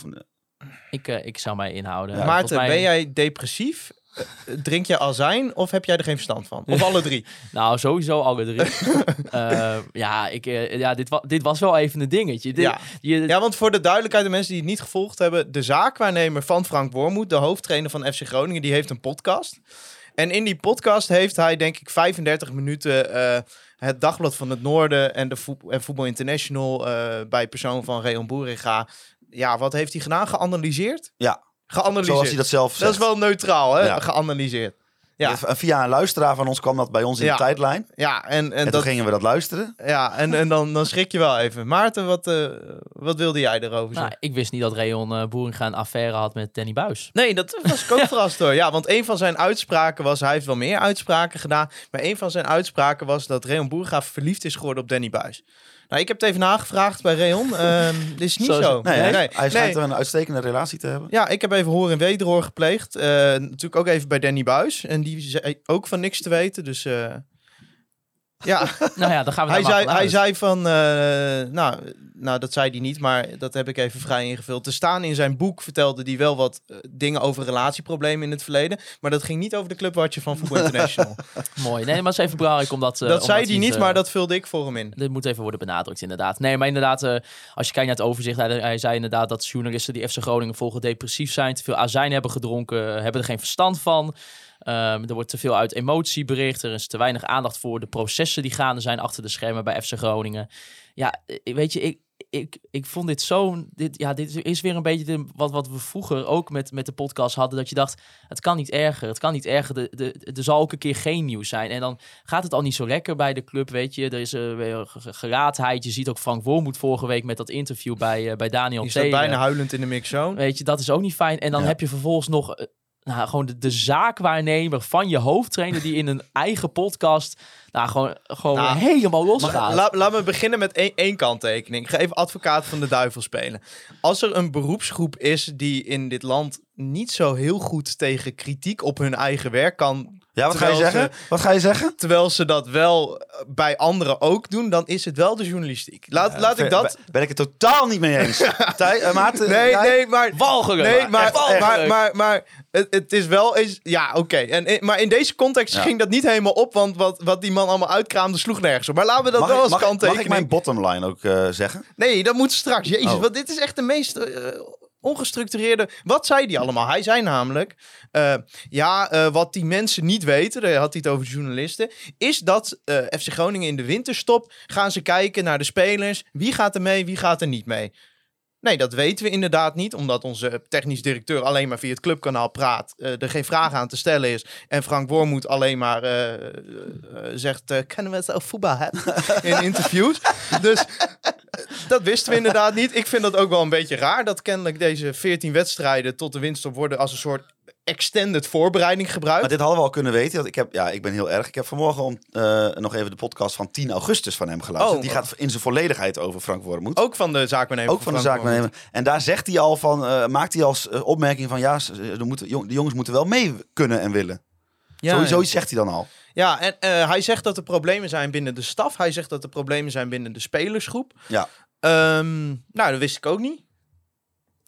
Ik, ik zou mij inhouden. Ja, Maarten, mij- ben jij depressief? Drink je azijn of heb jij er geen verstand van? Of alle drie? [laughs] Nou, sowieso alle drie. [laughs] Eh, ja, ik, eh, ja dit, wa dit was wel even een dingetje. Dit, Ja. je, Ja, want voor de duidelijkheid, de mensen die het niet gevolgd hebben, de zaakwaarnemer van Frank Wormoed, de hoofdtrainer van FC Groningen, die heeft een podcast. En in die podcast heeft hij, denk ik, 35 minuten eh, het Dagblad van het Noorden en de voet- en Voetbal International eh, bij persoon van Reon Boeringa. Ja, wat heeft hij gedaan? Geanalyseerd? Ja, Geanalyseerd. zoals hij dat zelf zegt. Dat is wel neutraal, hè? Ja. Geanalyseerd. Ja, En Via een luisteraar van ons kwam dat bij ons in Ja. de tijdlijn. ja en, en, En, dat, toen gingen we dat luisteren. ja, en, en dan, dan schrik je wel even. Maarten, wat, eh, wat wilde jij erover nou, zeggen? ik wist niet dat Reon eh Boeringa een affaire had met Danny Buis. Nee, dat was ik ook [laughs] verrast door. Ja, want een van zijn uitspraken was... Hij heeft wel meer uitspraken gedaan. Maar een van zijn uitspraken was dat Reon Boerga verliefd is geworden op Danny Buis. Nou, ik heb het even nagevraagd bij Reon. [laughs] Ehm dit is niet Zo Nee, hij, nee. hij schijnt nee. er een uitstekende relatie te hebben. Ja, ik heb even hoor en wederhoor gepleegd. Eh, natuurlijk ook even bij Danny Buis. En die zei ook van niks te weten. Dus eh, ja, [laughs] Nou ja, dan gaan we hij zei, hij zei van... eh, nou, nou, dat zei hij niet, maar dat heb ik even vrij ingevuld. Te staan in zijn boek vertelde hij wel wat eh, dingen over relatieproblemen in het verleden. Maar dat ging niet over de clubwatcher van Voetbal International. [laughs] Mooi. Nee, maar het is even belangrijk om dat... dat om zei hij niet, maar dat vulde ik voor hem in. Dit moet even worden benadrukt, inderdaad. Nee, maar inderdaad, als je kijkt naar het overzicht, hij, hij zei inderdaad dat journalisten die FC Groningen volgen depressief zijn, te veel azijn hebben gedronken, hebben er geen verstand van. Ehm, er wordt te veel uit emotie bericht. Er is te weinig aandacht voor de processen die gaande zijn achter de schermen bij FC Groningen. Ja, eh, weet je, ik, ik, ik vond dit zo. Dit, ja, dit is weer een beetje de, wat, wat we vroeger ook met, met de podcast hadden. Dat je dacht, het kan niet erger. Het kan niet erger. De, de, er zal ook een keer geen nieuws zijn. En dan gaat het al niet zo lekker bij de club, weet je. Er is uh, weer ge- geraadheid. Je ziet ook Frank Wormoed vorige week met dat interview bij, eh, bij Daniel Die staat bijna huilend in de mixzone. Weet je, dat is ook niet fijn. En dan Ja. heb je vervolgens nog eh, nou, gewoon de, de zaakwaarnemer van je hoofdtrainer... die in een [laughs] eigen podcast nou, gewoon, gewoon Nou, helemaal Mag- losgaat. la- laat me beginnen met één, één kanttekening. Ik ga even advocaat van de duivel spelen. Als er een beroepsgroep is die in dit land niet zo heel goed tegen kritiek op hun eigen werk kan... Ja, wat ga je zeggen? ze- Wat ga je zeggen? terwijl ze dat wel eh, bij anderen ook doen, dan is het wel de journalistiek. Laat, laat ik dat... Ben, ik het totaal niet mee eens. [laughs] Tij, eh, Maarten, Nee, nee, maar... Walgelijk. Nee, maar, Echt maar, walgelijk. maar, maar, het, het is wel eens... Ja, oké. En En Maar in deze context Ja. ging dat niet helemaal op, want wat, wat die man allemaal uitkraamde sloeg nergens op. Maar laten we dat Mag, wel ik- als mag, ik- mag ik mijn bottomline ook eh, zeggen? Nee, dat moet straks. Jezus, Oh. want dit is echt de meest eh, ongestructureerde... Wat zei hij allemaal? Hij zei namelijk... eh, ja, eh, wat die mensen niet weten, daar had hij het over journalisten... is dat eh, FC Groningen in de winterstop gaan ze kijken naar de spelers. Wie gaat er mee, wie gaat er niet mee? Nee, dat weten we inderdaad niet, omdat onze technisch directeur alleen maar via het clubkanaal praat, er geen vraag aan te stellen is en Frank Wormoed alleen maar zegt, kennen we het zelf voetbal hebben [laughs] in interviews. Dus dat wisten we inderdaad niet. Ik vind dat ook wel een beetje raar, dat kennelijk deze 14 wedstrijden tot de winststop worden als een soort extended voorbereiding gebruikt. Maar dit hadden we al kunnen weten. Want ik, heb, ja, ik ben heel erg. Ik heb vanmorgen om, eh, nog even de podcast van 10 augustus van hem geluisterd. Oh. Die gaat in zijn volledigheid over Frank Wormoed. Ook van de zaakwaarnemer. Ook van de Wormoed. zaakwaarnemer. En daar zegt hij al van, eh, maakt hij als eh, opmerking van, ja, er moeten, jong- de jongens moeten wel mee kunnen en willen. Ja, Sowieso ja. zegt hij dan al. Ja, en hij zegt dat er problemen zijn binnen de staf. Hij zegt dat er problemen zijn binnen de spelersgroep. Ja. Ehm, nou, dat wist ik ook niet.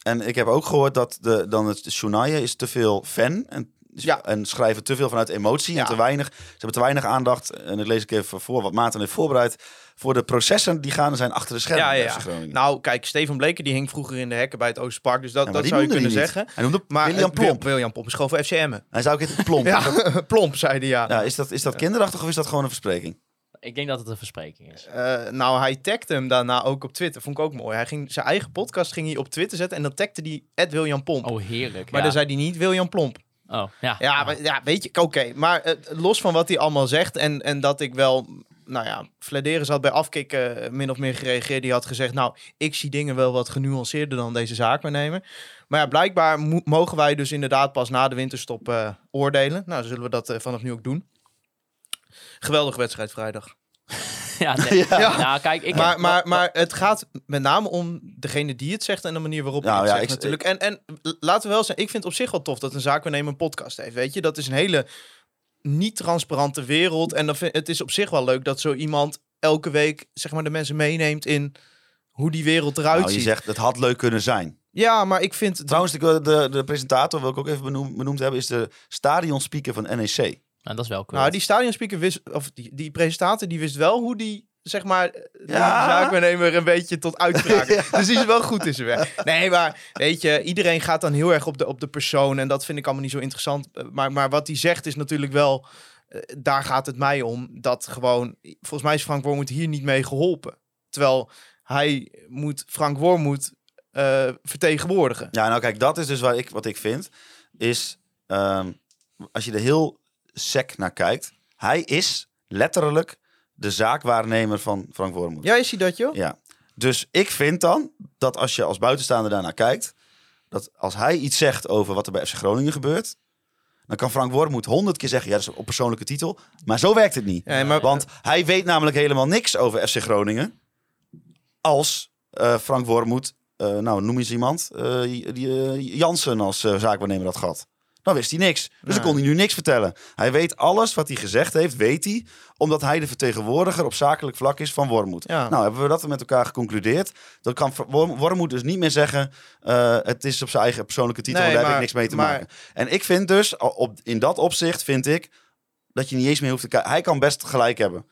En ik heb ook gehoord dat de, dan het journaal is te veel fan en, Ja. en schrijven te veel vanuit emotie Ja. en te weinig. Ze hebben te weinig aandacht. En dat lees ik even voor wat Maarten heeft voorbereid. Voor de processen die gaande zijn achter de schermen. Ja. Nou, kijk, Stefan Bleken die hing vroeger in de hekken bij het Oosterpark. Dus dat, Ja, dat zou je kunnen zeggen. Hij noemde Maar William eh, Wil- Plomp. William Plomp is gewoon voor FCM. Hij zou ook het plomp. Ja, [laughs] Plomp, zei hij ja. ja, is dat, is dat kinderachtig of is dat gewoon een verspreking? Ik denk dat het een verspreking is. Eh, nou, hij tagde hem daarna ook op Twitter. Vond ik ook mooi. Hij ging zijn eigen podcast ging hij op Twitter zetten. En dan tagde hij Ed William Pomp. Oh, heerlijk. maar ja. dan zei hij niet William Plomp. Oh, ja. Ja, maar, ja weet je, oké. Maar eh, los van wat hij allemaal zegt en, en dat ik wel, nou ja, Flederis had bij afkicken eh, min of meer gereageerd. Die had gezegd, nou, ik zie dingen wel wat genuanceerder dan deze zaakwaarnemer. Maar ja, blijkbaar mo- mogen wij dus inderdaad pas na de winterstop oordelen. Nou, zullen we dat vanaf nu ook doen. Geweldige wedstrijd vrijdag. [laughs] Ja, nee. [laughs] Ja. Nou, kijk, ik Maar, maar, maar het gaat met name om degene die het zegt en de manier waarop hij Nou het ja, zegt ik- natuurlijk. En, en laten we wel zijn, ik vind het op zich wel tof dat een zaakwaarnemer een podcast heeft. Weet je, dat is een hele niet transparante wereld. En dan vind, het is op zich wel leuk dat zo iemand elke week zeg maar, de mensen meeneemt in hoe die wereld eruit Nou, je ziet. zegt, het had leuk kunnen zijn. Ja, maar ik vind... Trouwens, de, de, de presentator, wil ik ook even benoem- benoemd hebben, is de stadionspeaker van NEC. Nou, dat is wel cool. Nou, die stadionspeaker wist, of die, die presentator, die wist wel hoe die, zeg maar, de Ja. zaakwaarnemer een beetje tot uitspraak. [laughs] Dus die is wel goed in zijn werk. Nee, maar weet je, iedereen gaat dan heel erg op de, op de persoon en dat vind ik allemaal niet zo interessant. Eh, Maar, maar wat hij zegt is natuurlijk wel, eh, daar gaat het mij om, dat gewoon, volgens mij is Frank Wormoed hier niet mee geholpen. Terwijl hij moet Frank Wormoed eh, vertegenwoordigen. Ja, nou kijk, dat is dus wat ik, wat ik vind. Is, ehm, als je er heel sec naar kijkt. Hij is letterlijk de zaakwaarnemer van Frank Wormoed. Ja, is hij dat, joh? Ja. Dus ik vind dan dat als je als buitenstaander daarnaar kijkt, dat als hij iets zegt over wat er bij FC Groningen gebeurt, dan kan Frank Wormoed honderd keer zeggen, ja, dat is op persoonlijke titel. Maar zo werkt het niet. Ja, maar, Want hij weet namelijk helemaal niks over FC Groningen. Als eh, Frank Wormoed, eh, nou noem eens iemand, die, eh, Jansen als zaakwaarnemer had gehad. Dan wist hij niks. Dus dan kon hij nu niks vertellen. Hij weet alles wat hij gezegd heeft, weet hij. Omdat hij de vertegenwoordiger op zakelijk vlak is van Wormoed. Ja. Nou, hebben we dat met elkaar geconcludeerd. Dan kan Worm- Wormoed dus niet meer zeggen... eh, het is op zijn eigen persoonlijke titel, Nee, daar heb ik niks mee te maar- maken. En ik vind dus, op, in dat opzicht vind ik... dat je niet eens meer hoeft te kijken. Hij kan best gelijk hebben. Ik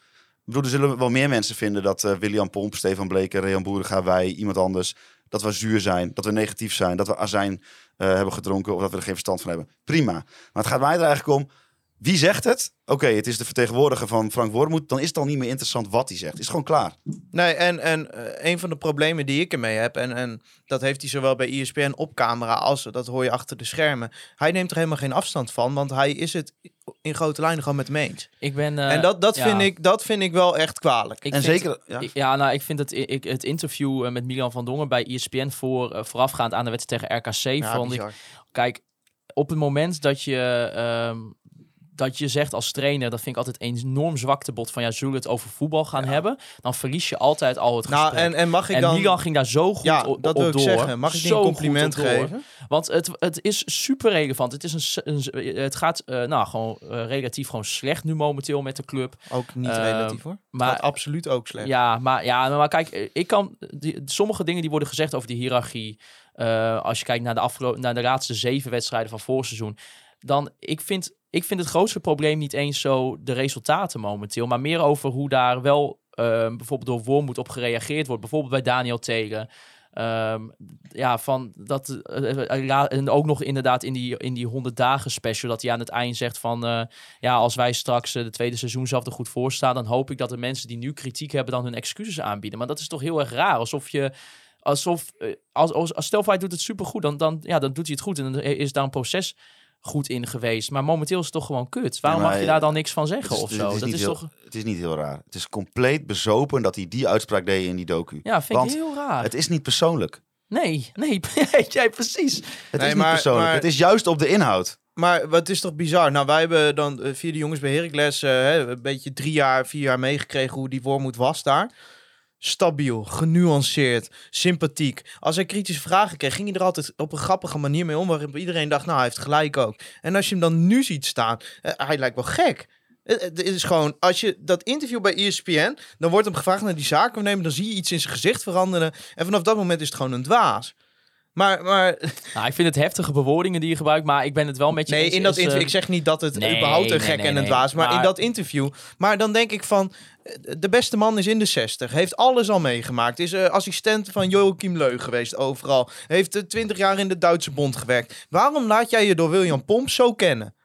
bedoel, er zullen wel meer mensen vinden dat eh, William Pomp, Stefan Bleker, Rean Boerenga, wij, iemand anders, dat we zuur zijn, dat we negatief zijn, dat we azijn eh, hebben gedronken of dat we er geen verstand van hebben. Prima. Maar het gaat mij er eigenlijk om, wie zegt het? Oké, het is de vertegenwoordiger van Frank Wormoed. Dan is het al niet meer interessant wat hij zegt. Het is gewoon klaar. Nee, en, en eh, een van de problemen die ik ermee heb, en, en dat heeft hij zowel bij ESPN op camera als dat hoor je achter de schermen. Hij neemt er helemaal geen afstand van, want hij is het in grote lijnen gewoon met eens. ik ben, eh, en dat, dat, ja. vind ik, dat vind ik wel echt kwalijk. Ik en vind- zeker, ja. Ik- Ja, nou, ik vind het, ik, het interview eh, met Milan van Dongen bij ESPN voor, voorafgaand aan de wedstrijd tegen RKC Ja, vond ik... Kijk, op het moment dat je, ehm, dat je zegt als trainer, dat vind ik altijd een enorm zwaktebod van ja, zullen we het over voetbal gaan hebben? Dan verlies je altijd al het Nou, gesprek. en, en mag ik en dan... Milan ging daar zo goed ja, op, dat op wil ik door. zeggen. Mag ik Zo een compliment geven? Want het, het is super relevant. Het, is een, een, het gaat eh, nou, gewoon eh, relatief gewoon slecht nu momenteel met de club. Ook niet Ehm, relatief hoor. maar- absoluut ook slecht. Ja, maar, ja, maar kijk, eh, ik kan die, sommige dingen die worden gezegd over die hiërarchie. als je kijkt naar de, afgelo- naar de laatste zeven wedstrijden van vorig seizoen. Dan, ik vind, ik vind het grootste probleem niet eens zo de resultaten momenteel. Maar meer over hoe daar wel eh, bijvoorbeeld door Wormoed op gereageerd wordt. Bijvoorbeeld bij Daniel Tegen. Ehm, ja, van dat. eh, eh, en ook nog inderdaad in die, in die 100 dagen special. Dat hij aan het eind zegt van. eh, ja, als wij straks de tweede seizoen zelf er goed voor staan. dan hoop ik dat de mensen die nu kritiek hebben. dan hun excuses aanbieden. Maar dat is toch heel erg raar. Alsof je. Alsof. Als, als, als doet het supergoed. Dan, dan, ja, dan doet hij het goed. En dan is daar een proces goed in geweest. Maar momenteel is het toch gewoon kut. Waarom mag je daar dan niks van zeggen is- of het zo? is Dat niet is heel- toch. Het is niet heel raar. Het is compleet bezopen dat hij die uitspraak deed in die docu. Ja, vind Want ik heel raar. Het is niet persoonlijk. Nee, nee, [laughs] jij precies. Het Nee, is niet maar- persoonlijk. maar- Het is juist op de inhoud. Maar wat is toch bizar? Nou, wij hebben dan eh, via de jongens bij Heracles hè, een beetje drie jaar, vier jaar meegekregen hoe die Wormoed was daar. Stabiel, genuanceerd, sympathiek. Als hij kritische vragen kreeg, ging hij er altijd op een grappige manier mee om. Waarop iedereen dacht, nou, hij heeft gelijk ook. En als je hem dan nu ziet staan, eh, hij lijkt wel gek. Eh, Het is gewoon, als je dat interview bij ESPN, dan wordt hem gevraagd naar die zaken nemen, dan zie je iets in zijn gezicht veranderen. En vanaf dat moment is het gewoon een dwaas. Maar, maar Nou, ik vind het heftige bewoordingen die je gebruikt, maar ik ben het wel met je Nee, eens. in dat is, eh, interview. Ik zeg niet dat het nee, überhaupt een gek nee, en een dwaas, maar, in Maar- dat interview. Maar dan denk ik van, eh, de beste man is in de 60, heeft alles al meegemaakt, is eh, assistent van Joachim Leu geweest overal, heeft eh, 20 jaar in de Duitse bond gewerkt. Waarom laat jij je door William Pomp zo kennen?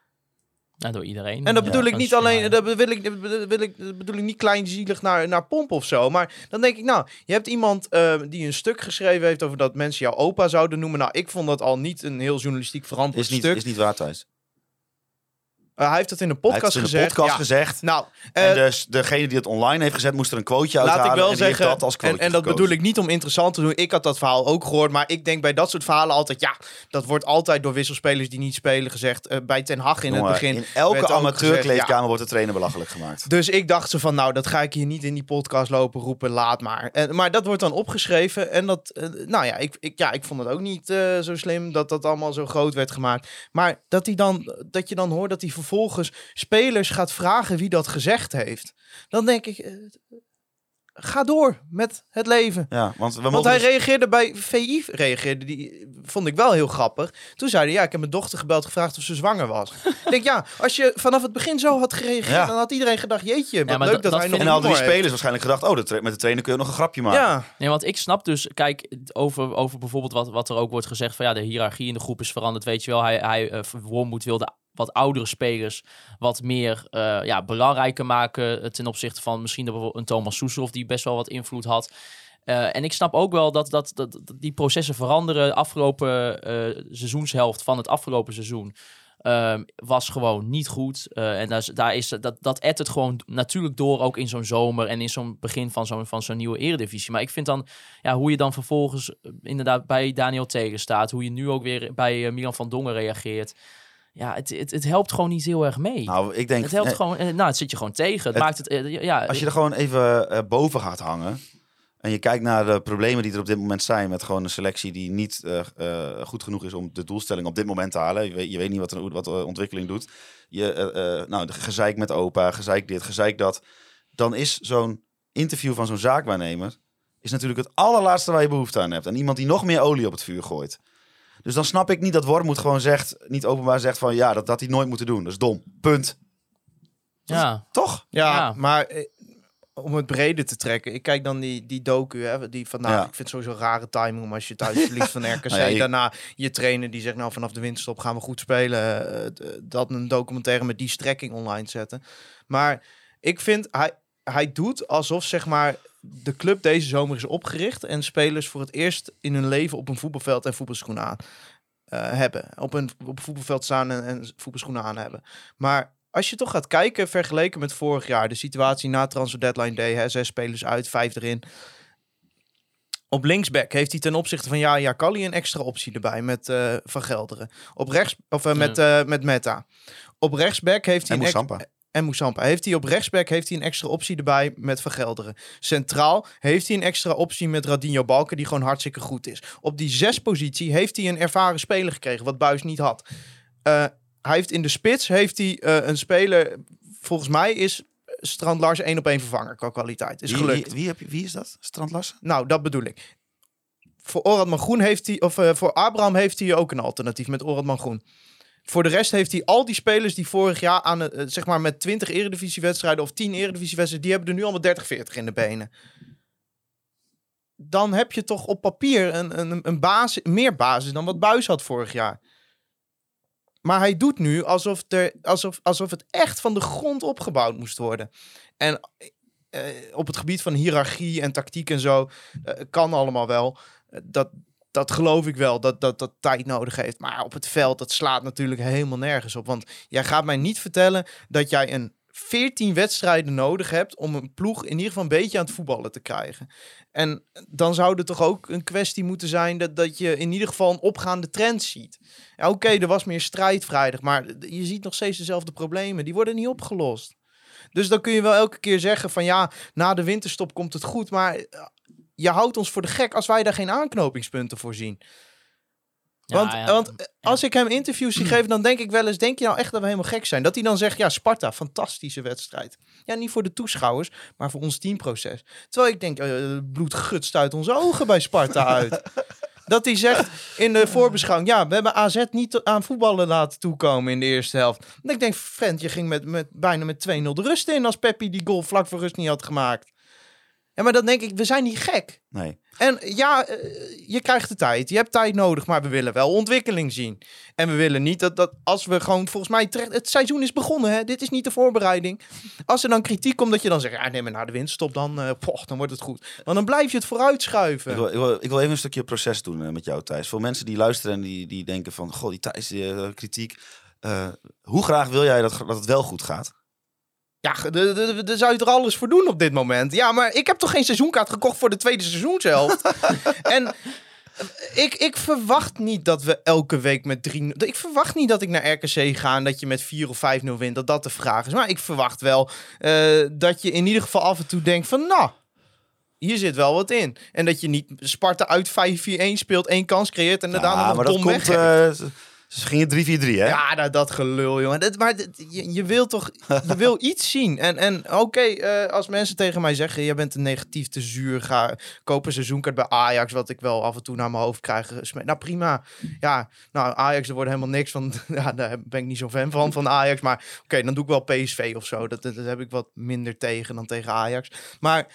Nou, door iedereen. En dat Ja, bedoel ik niet alleen, dat wil ik, dat wil ik, dat bedoel ik niet kleinzielig naar, naar Pomp of zo. Maar dan denk ik, nou, je hebt iemand eh, die een stuk geschreven heeft over dat mensen jou opa zouden noemen. Nou, ik vond dat al niet een heel journalistiek verantwoord Is niet, stuk. is niet waar, Thijs. Eh, hij heeft het in Hij podcast heeft het in de gezegd. podcast Ja. gezegd. Nou, En eh, dus degene die het online heeft gezet, moest er een quoteje Laat uithalen. ik wel en die heeft zeggen, dat als en, en dat bedoel ik niet om interessant te doen. Ik had dat verhaal ook gehoord, maar ik denk bij dat soort verhalen altijd, ja, dat wordt altijd door wisselspelers die niet spelen gezegd. Eh, bij Ten Hag in Jongen, het begin. in elke amateurkleedkamer gezegd, wordt de trainer belachelijk gemaakt. Dus ik dacht ze van, nou, dat ga ik hier niet in die podcast lopen roepen, laat maar. En, maar dat wordt dan opgeschreven en dat, nou ja ik, ik, ja, ik vond het ook niet zo slim dat dat allemaal zo groot werd gemaakt. Maar dat, hij dan, dat je dan hoort dat hij vervolgens spelers gaat vragen wie dat gezegd heeft. Dan denk ik, eh, ga door met het leven. Ja, want we Want hij dus- reageerde bij VI, reageerde die, vond ik wel heel grappig. Toen zei hij, ja, ik heb mijn dochter gebeld gevraagd of ze zwanger was. [laughs] ik denk, ja, als je vanaf het begin zo had gereageerd, Ja. dan had iedereen gedacht, jeetje, wat maar leuk dat- dat, dat hij nog En dan hadden die heeft. spelers waarschijnlijk gedacht, oh, de tra- met de trainer kun je nog een grapje maken. Ja, Nee, want ik snap dus, kijk, over, over bijvoorbeeld wat, wat er ook wordt gezegd van ja, de hiërarchie in de groep is veranderd. Weet je wel, hij, hij eh, Wormoed wil de wat oudere spelers wat meer eh, ja, belangrijker maken eh, ten opzichte van misschien een Thomas Soeslof die best wel wat invloed had. Eh, en ik snap ook wel dat, dat, dat, die processen veranderen. Afgelopen seizoenshelft van het afgelopen seizoen ehm, was gewoon niet goed. En daar daar is, dat, dat edt het gewoon natuurlijk door, ook in zo'n zomer en in zo'n begin van zo'n, van zo'n nieuwe eredivisie. Maar ik vind dan, ja, hoe je dan vervolgens inderdaad bij Daniel Tegen staat, hoe je nu ook weer bij Milan van Dongen reageert. Ja, het, het, het helpt gewoon niet heel erg mee. Nou, ik denk, het helpt gewoon, eh, nou, het zit je gewoon tegen. Het, Het- maakt het, eh, ja, als je er gewoon even eh, boven gaat hangen en je kijkt naar de problemen die er op dit moment zijn met gewoon een selectie die niet goed genoeg is om de doelstelling op dit moment te halen. Je weet, je weet niet wat, de- wat de ontwikkeling doet. Je, nou, de gezeik met opa, gezeik dit, gezeik dat. Dan is zo'n interview van zo'n zaakwaarnemer is natuurlijk het allerlaatste waar je behoefte aan hebt. En iemand die nog meer olie op het vuur gooit. Dus dan snap ik niet dat Wormoed gewoon zegt, niet openbaar zegt van ja, dat had hij nooit moeten doen. Dat is dom. Punt. ja. Toch? ja, Ja. maar eh, om het breder te trekken, ik kijk dan die, die docu, hè, die van, nou, Ja. ik vind het sowieso rare timing om als je thuis verliest van [laughs] RKC, Nou ja, je- daarna je trainer die zegt, nou, vanaf de winterstop gaan we goed spelen, eh, dat een documentaire met die strekking online zetten. Maar ik vind, hij, hij doet alsof, zeg maar, de club deze zomer is opgericht en spelers voor het eerst in hun leven op een voetbalveld en voetbalschoenen aan eh, hebben. Op een, op een voetbalveld staan en, en voetbalschoenen aan hebben. Maar als je toch gaat kijken, vergeleken met vorig jaar, de situatie na transfer deadline day, hè, zes spelers uit, vijf erin. Op linksback heeft hij ten opzichte van ja, ja, een extra optie erbij met eh, Van Gelderen. Op rechts, of eh, met, met Meta. Op rechtsback heeft hij En. En Moussampa. Heeft hij op rechtsback heeft hij een extra optie erbij met Van Gelderen. Centraal heeft hij een extra optie met Radinho Balken, die gewoon hartstikke goed is. Op die zes positie heeft hij een ervaren speler gekregen, wat Buis niet had. Eh, hij heeft in de spits heeft hij eh, een speler, volgens mij is Strand Lars één op één vervanger qua kwaliteit. Is Wie, gelukt. wie, wie, heb je, wie is dat? Strand Larsen? Nou, dat bedoel ik. Voor Oradman Groen heeft hij, of eh, voor Abraham heeft hij ook een alternatief met Oradman Groen. Voor de rest heeft hij al die spelers die vorig jaar aan, eh, zeg maar met 20 eredivisiewedstrijden of 10 eredivisiewedstrijden, die hebben er nu allemaal 30, 40 in de benen. Dan heb je toch op papier een, een, een basis, meer basis dan wat Buis had vorig jaar. Maar hij doet nu alsof, er, alsof, alsof het echt van de grond opgebouwd moest worden. En eh, op het gebied van hiërarchie en tactiek en zo, eh, kan allemaal wel. Dat, dat geloof ik wel, dat, dat dat tijd nodig heeft. Maar op het veld, dat slaat natuurlijk helemaal nergens op. Want jij gaat mij niet vertellen dat jij een 14 wedstrijden nodig hebt om een ploeg in ieder geval een beetje aan het voetballen te krijgen. En dan zou er toch ook een kwestie moeten zijn dat, dat je in ieder geval een opgaande trend ziet. Ja, Oké, er was meer strijd vrijdag, maar je ziet nog steeds dezelfde problemen. Die worden niet opgelost. Dus dan kun je wel elke keer zeggen van ja, na de winterstop komt het goed, maar je houdt ons voor de gek als wij daar geen aanknopingspunten voor zien. Want, ja. want als ik hem interviews zie geven, dan denk ik wel eens, denk je nou echt dat we helemaal gek zijn? Dat hij dan zegt, ja, Sparta, fantastische wedstrijd. Ja, niet voor de toeschouwers, maar voor ons teamproces. Terwijl ik denk, eh, bloed gutst uit onze ogen bij Sparta [laughs] uit. Dat hij zegt in de voorbeschouwing, ja, we hebben AZ niet aan voetballen laten toekomen in de eerste helft. En ik denk, vent, je ging met, met, bijna met 2-0 de rust in als Peppi die goal vlak voor rust niet had gemaakt. Ja, maar dan denk ik, we zijn niet gek. Nee. En ja, eh, je krijgt de tijd. Je hebt tijd nodig, maar we willen wel ontwikkeling zien. En we willen niet dat, dat als we gewoon, volgens mij, terecht, het seizoen is begonnen. Hè? Dit is niet de voorbereiding. Als er dan kritiek komt, dat je dan zegt, ja, nee, maar na de winterstop, dan, poch, dan wordt het goed. Want dan blijf je het vooruitschuiven. Ik wil, ik, wil, ik wil even een stukje proces doen eh, met jou, Thijs. Voor mensen die luisteren en die, die denken van... Goh, die Thijs, die, kritiek. Hoe graag wil jij dat, dat het wel goed gaat? Ja, daar zou je er alles voor doen op dit moment. Ja, maar ik heb toch geen seizoenkaart gekocht voor de tweede seizoenshelft. [laughs] en ik, ik verwacht niet dat we elke week met drie... Ik verwacht niet dat ik naar RKC ga en dat je met 4 of 5-0 wint. Dat dat de vraag is. Maar ik verwacht wel eh, dat je in ieder geval af en toe denkt van... Nou, hier zit wel wat in. En dat je niet Sparta uit 5-4-1 speelt, één kans creëert en daarna nog maar een dat dom komt... weg. Ze gingen 3-4-3, hè? Ja, nou, dat gelul, jongen. Dat, maar dat- je, je wil toch je wil [laughs] iets zien. En, en oké, eh, als mensen tegen mij zeggen... je bent een negatief te zuur, ga koop een seizoenkaart bij Ajax... wat ik wel af en toe naar mijn hoofd krijg. gesme- Nou, prima. Ja, nou, Ajax, er wordt helemaal niks van... [laughs] Ja, daar ben ik niet zo fan van, van Ajax. Maar oké, dan doe ik wel PSV of zo. Dat, dat, dat heb ik wat minder tegen dan tegen Ajax. Maar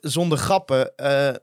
zonder grappen... eh,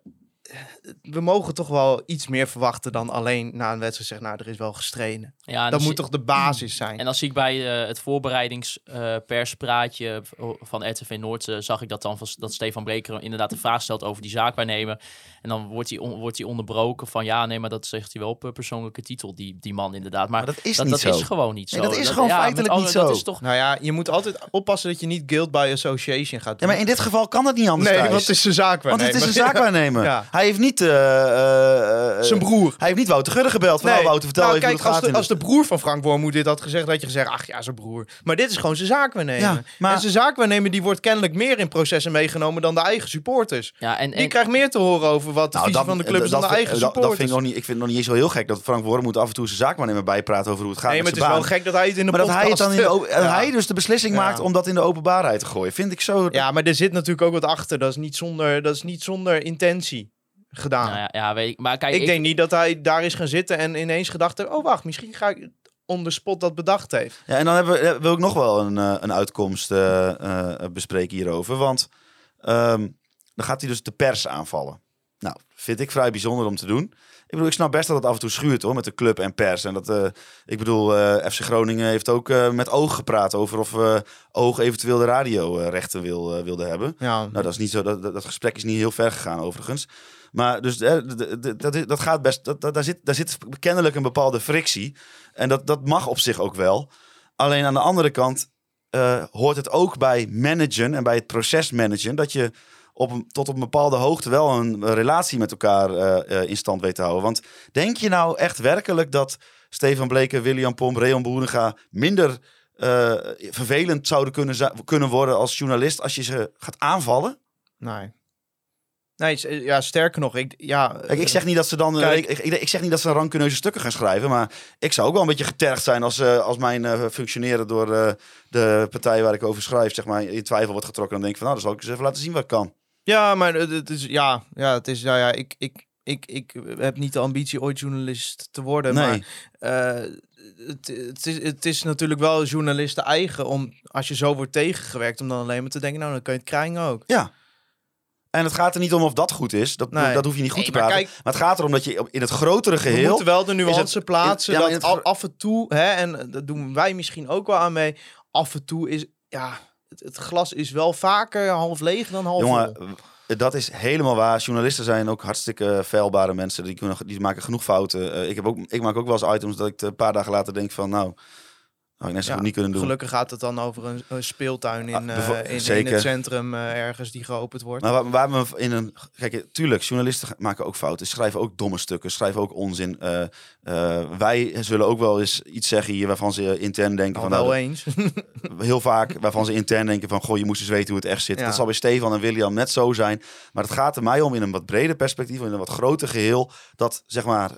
we mogen toch wel iets meer verwachten dan alleen na een wedstrijd zeggen... nou, er is wel gestreden. Ja, Dat moet toch de basis zijn? En dan zie ik bij eh, het voorbereidingsperspraatje van RTV Noord, eh, zag ik dat dan van, dat Stefan Breker inderdaad een vraag stelt over die zaakwaarnemer. En dan wordt hij, on- wordt hij onderbroken van ja, nee, maar dat zegt hij wel op eh, persoonlijke titel, die, die man inderdaad. Maar, Maar dat is dat, niet dat zo. is gewoon niet zo. Nee, dat is gewoon met feitelijk niet Dat zo. is toch, Nou ja, je moet altijd oppassen dat je niet guilt by association gaat Ja, doen. maar in dit geval kan dat niet anders, nee, Thijs. want het is zijn zaak. Want het is een zaakwaarnemer. [laughs] Ja. Hij heeft niet... eh, eh, eh, Zijn broer. Hij heeft niet Wouter Gudde gebeld. Van, Nee. nou, Wouter, vertel Nou, even kijk, hoe het als gaat. de, in als de broer van Frank Wormoed dit had gezegd, had je gezegd, ach ja, zijn broer. Maar dit is gewoon zijn zaakwaarnemer. Ja, maar- En zijn zaakwaarnemer die wordt kennelijk meer in processen meegenomen dan de eigen supporters. ja, en, Die en, krijgt meer te horen over wat de Nou, visie van de club is dan de eigen dat, supporters. dat vind ik, nog niet, ik vind het nog niet eens zo heel gek dat Frank Worm moet af en toe zijn zaakwaarnemer bijpraten over hoe het gaat nee, maar het is wel gek dat hij het in de Maar dat hij, het dan in de, Ja. hij dus de beslissing Ja. maakt om dat in de openbaarheid te gooien. Vind ik zo... Ja, maar er zit natuurlijk ook wat achter. Dat is niet zonder, dat is niet zonder intentie gedaan. nou ja, ja, weet ik. Maar kijk, ik, denk niet dat hij daar is gaan zitten en ineens gedacht heeft... oh, wacht, misschien ga ik on the spot dat bedacht heeft. Ja, en dan hebben we, wil ik nog wel een, eh, een uitkomst eh, eh, bespreken hierover. Want ehm, dan gaat hij dus de pers aanvallen. Nou, vind ik vrij bijzonder om te doen. Ik bedoel, ik snap best dat het af en toe schuurt hoor, met de club en pers. En dat, eh, ik bedoel, eh, FC Groningen heeft ook eh, met Oog gepraat over of Oog eventueel de radiorechten wil, wilde hebben. Ja, Nou, dat is niet zo. Dat, dat, dat gesprek is niet heel ver gegaan, overigens. Maar dus dat, dat gaat best. Dat, dat, daar, zit, daar zit kennelijk een bepaalde frictie. En dat, dat mag op zich ook wel. Alleen aan de andere kant hoort het ook bij managen en bij het proces managen. Dat je op een, tot op een bepaalde hoogte wel een relatie met elkaar eh, eh, in stand weet te houden. Want denk je nou echt werkelijk dat Stefan Bleken, William Pomp, Reon Boerenga minder eh, vervelend zouden kunnen, kunnen worden als journalist als je ze gaat aanvallen? nee. Nee, ja, sterker nog, ik, ja, Kijk, ik zeg niet dat ze dan. Kijk. ik, ik, ik zeg niet dat ze rancuneuze stukken gaan schrijven. Maar ik zou ook wel een beetje getergd zijn als, eh, als mijn eh, functioneren door de partij waar ik over schrijf, zeg maar, in twijfel wordt getrokken. Dan denk ik van nou, dan zal ik eens even laten zien wat ik kan. Ja, maar het is, ja, ja, het is, nou ja, ik, ik, ik, ik heb niet de ambitie ooit journalist te worden, Nee. maar eh, het, het, is, het is natuurlijk wel journalisten eigen om, als je zo wordt tegengewerkt, om dan alleen maar te denken, nou, dan kan je het krijgen ook. Ja. En het gaat er niet om of dat goed is. Dat, Nee. dat hoef je niet goed Nee, te maar praten. kijk- maar het gaat erom dat je in het grotere We geheel. moeten wel de het- nuance plaatsen, ja, dat af en toe, hè, en dat doen wij misschien ook wel aan mee, af en toe is, ja, het, het glas is wel vaker half leeg dan half Jongen, vol. dat is helemaal waar. Journalisten zijn ook hartstikke feilbare mensen. Die, kunnen, die maken genoeg fouten. Eh, ik, heb ook, ik maak ook wel eens items dat ik een paar dagen later denk van... Nou, had ik net zo Ja, niet kunnen doen. Gelukkig gaat het dan over een, een speeltuin in, Ah, eh, in, in het centrum eh, ergens die geopend wordt. Maar waar, waar we in een. Kijk, tuurlijk, journalisten maken ook fouten. Schrijven ook domme stukken, schrijven ook onzin. Eh, wij zullen ook wel eens iets zeggen hier waarvan ze intern denken Al van. wel nou, eens. [laughs] heel vaak waarvan ze intern denken van. Goh, je moest eens weten hoe het echt zit. Ja. Dat zal bij Stefan en William net zo zijn. Maar het gaat er mij om in een wat breder perspectief, in een wat groter geheel. Dat zeg maar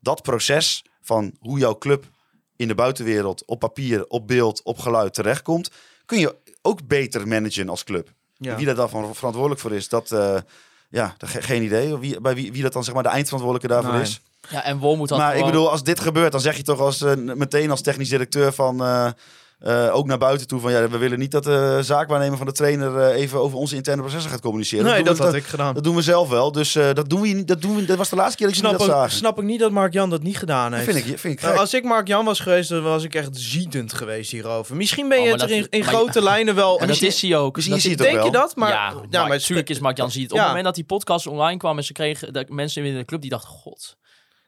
dat proces van hoe jouw club in de buitenwereld op papier, op beeld, op geluid terechtkomt, kun je ook beter managen als club. Ja. Wie daar dan van verantwoordelijk voor is, dat, eh, ja, dat geen idee. Wie, bij wie, wie dat dan zeg maar de eindverantwoordelijke daarvoor Nee. is. ja, en Wol moet dat Maar ik bedoel, als dit gebeurt, dan zeg je toch als, eh, meteen als technisch directeur van... eh, eh, ook naar buiten toe van ja, we willen niet dat de zaakwaarnemer van de trainer eh, even over onze interne processen gaat communiceren. Nee, dat we- had ik gedaan. Dat doen we zelf wel. Dus eh, dat doen we niet. Dat, doen we, dat was de laatste keer dat snap, jullie dat ook, zagen. snap ik niet dat Mark-Jan dat niet gedaan Dat heeft. vind ik, vind ik Nou, als ik Mark-Jan was geweest, dan was ik echt ziedend geweest hierover. Misschien ben Oh, je het er in, dat- in grote lijnen wel... [laughs] En dat is hij ook. Dat het ook Denk je wel. dat? Maar, ja, ja, maar maar natuurlijk is Mark Jan ziet het. Op het moment dat die podcast online kwam en ze kregen de mensen in de club die dachten, god,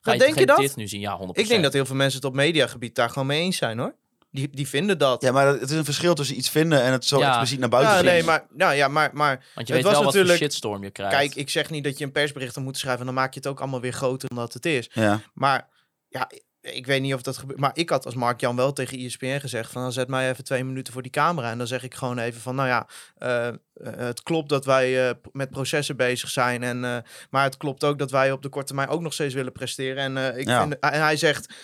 ga je, denk je dat? dit nu zien? Ja, 100%. ik denk dat heel veel mensen het op mediagebied daar gewoon mee eens zijn, hoor. Die, die vinden dat. Ja, maar het is een verschil tussen iets vinden en het zo Ja. expliciet naar buiten Ja, nee, maar, nou, ja, maar, maar Want je het weet was wel wat voor natuurlijk- shitstorm je krijgt. kijk, ik zeg niet dat je een persbericht moet schrijven en dan maak je het ook allemaal weer groter dan dat het is. Ja. Maar ja, ik weet niet of dat gebeurt. Maar ik had als Mark-Jan wel tegen E ESPN gezegd van... dan zet mij even twee minuten voor die camera. En dan zeg ik gewoon even van, nou ja... eh, eh, het klopt dat wij eh, met processen bezig zijn. En, maar het klopt ook dat wij op de korte termijn ook nog steeds willen presteren. En, ik Ja. vind, en hij zegt,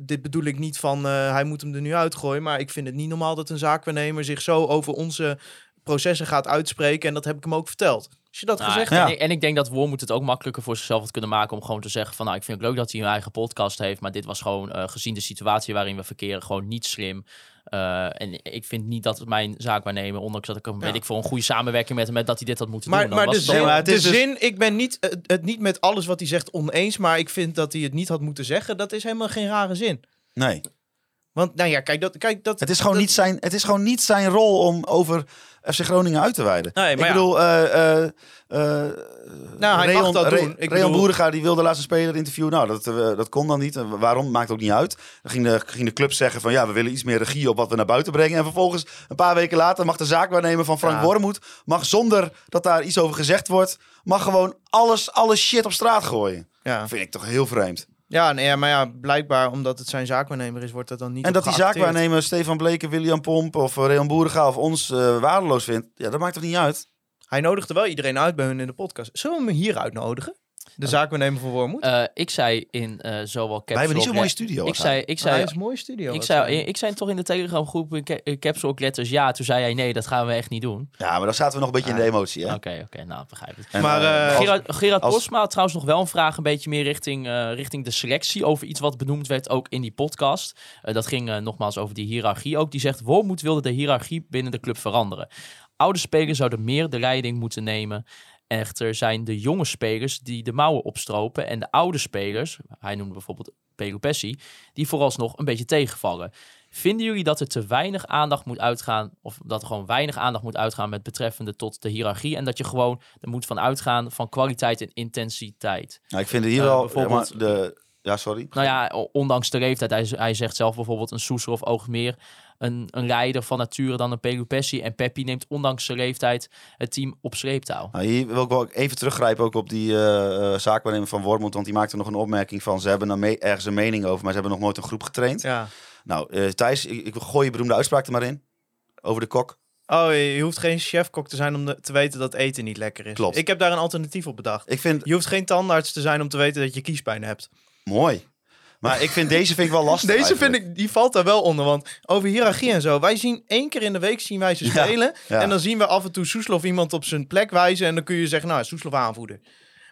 dit bedoel ik niet van... hij moet hem er nu uitgooien. Maar ik vind het niet normaal dat een zaakwaarnemer zich zo over onze processen gaat uitspreken. En dat heb ik hem ook verteld. Als je dat Nou, gezegd en, Ja. ik, en ik denk dat Wormoed het ook makkelijker voor zichzelf had kunnen maken om gewoon te zeggen van nou, ik vind het leuk dat hij een eigen podcast heeft, maar dit was gewoon eh, gezien de situatie waarin we verkeren gewoon niet slim. Eh, en ik vind niet dat mijn zaakwaarnemer, ondanks dat ik hem, Ja. weet ik voor een goede samenwerking met hem, met dat hij dit had moeten Maar, doen. dan maar was de het zin, maar het de is dus- zin ik ben niet, het, het niet met alles wat hij zegt oneens, maar ik vind dat hij het niet had moeten zeggen. Dat is helemaal geen rare zin. Nee. Want, nou ja, kijk, dat, kijk, dat, Het is, gewoon dat- niet zijn, het is gewoon niet zijn rol om over FC Groningen uit te wijden. Nee, maar ik ja. bedoel, eh, eh, eh, Nou, hij mag dat Re- doen. Ik Reon bedoel- Boerenga die wilde laatst een speler interviewen. Nou, dat, dat kon dan niet. En waarom? Maakt ook niet uit. Dan ging de, ging de club zeggen van ja, we willen iets meer regie op wat we naar buiten brengen. En vervolgens, een paar weken later, mag de zaakwaarnemer van Frank Ja. Wormoed, mag zonder dat daar iets over gezegd wordt, mag gewoon alles, alles shit op straat gooien. Ja, Dat vind ik toch heel vreemd. Ja, nee, ja, maar ja, blijkbaar omdat het zijn zaakwaarnemer is, wordt dat dan niet En dat die geacteerd. zaakwaarnemer Stefan Bleken, William Pomp of eh, Reon Boerenga of ons eh, waardeloos vindt, ja, dat maakt toch niet uit? Hij nodigde wel iedereen uit bij hun in de podcast. Zullen we hem hier uitnodigen? De zaakwaarnemer van Wormoed? Eh, ik zei in eh, zowel Caps Wij hebben niet zo'n mooie Lock- studio. Ik zei, ik hij zei, is een mooie studio. ik zei, ik zei toch in de Telegram groep in Ca- in Caps Lock letters ja. Toen zei hij nee, dat gaan we echt niet doen. Ja, maar dan zaten we nog een beetje in de emotie, hè? Oké, oké, nou begrijp ik. En, Maar, eh, eh, Gerard, Gerard als- had trouwens nog wel een vraag een beetje meer richting, eh, richting de selectie. Over iets wat benoemd werd ook in die podcast. Eh, dat ging eh, nogmaals over die hiërarchie ook. Die zegt, Wormoed wilde de hiërarchie binnen de club veranderen. Oude spelers zouden meer de leiding moeten nemen. Echter zijn de jonge spelers die de mouwen opstropen. En de oude spelers, hij noemde bijvoorbeeld Pelopessi, die vooralsnog een beetje tegenvallen. Vinden jullie dat er te weinig aandacht moet uitgaan, of dat er gewoon weinig aandacht moet uitgaan met betreffende tot de hiërarchie en dat je gewoon er moet van uitgaan van kwaliteit en intensiteit? Nou, ik vind het hier Eh, wel... bijvoorbeeld- ja, de, ja, sorry. Nou ja, ondanks de leeftijd, hij, hij zegt zelf bijvoorbeeld een Soeser of Oogmeer, een, een leider van nature dan een Pelupessi en Peppi neemt ondanks zijn leeftijd het team op sleeptouw. Nou, hier wil ik wel even teruggrijpen ook op die eh eh, zaakwaarnemer van Wormoed. Want die maakte nog een opmerking van... ze hebben er me- ergens een mening over... maar ze hebben nog nooit een groep getraind. Ja. Nou, eh, Thijs, ik, ik gooi je beroemde uitspraak er maar in. Over de kok. Oh, je hoeft geen chefkok te zijn om de- te weten dat eten niet lekker is. Klopt. Ik heb daar een alternatief op bedacht. Ik vind... Je hoeft geen tandarts te zijn om te weten dat je kiespijn hebt. Mooi. Maar ik vind deze vind ik wel lastig Deze eigenlijk. vind ik, die valt daar wel onder. Want over hiërarchie en zo. Wij zien één keer in de week zien wij ze [laughs] spelen. ja. En dan zien we af en toe Soeslof iemand op zijn plek wijzen. En dan kun je zeggen, nou, Soeslof aanvoerder.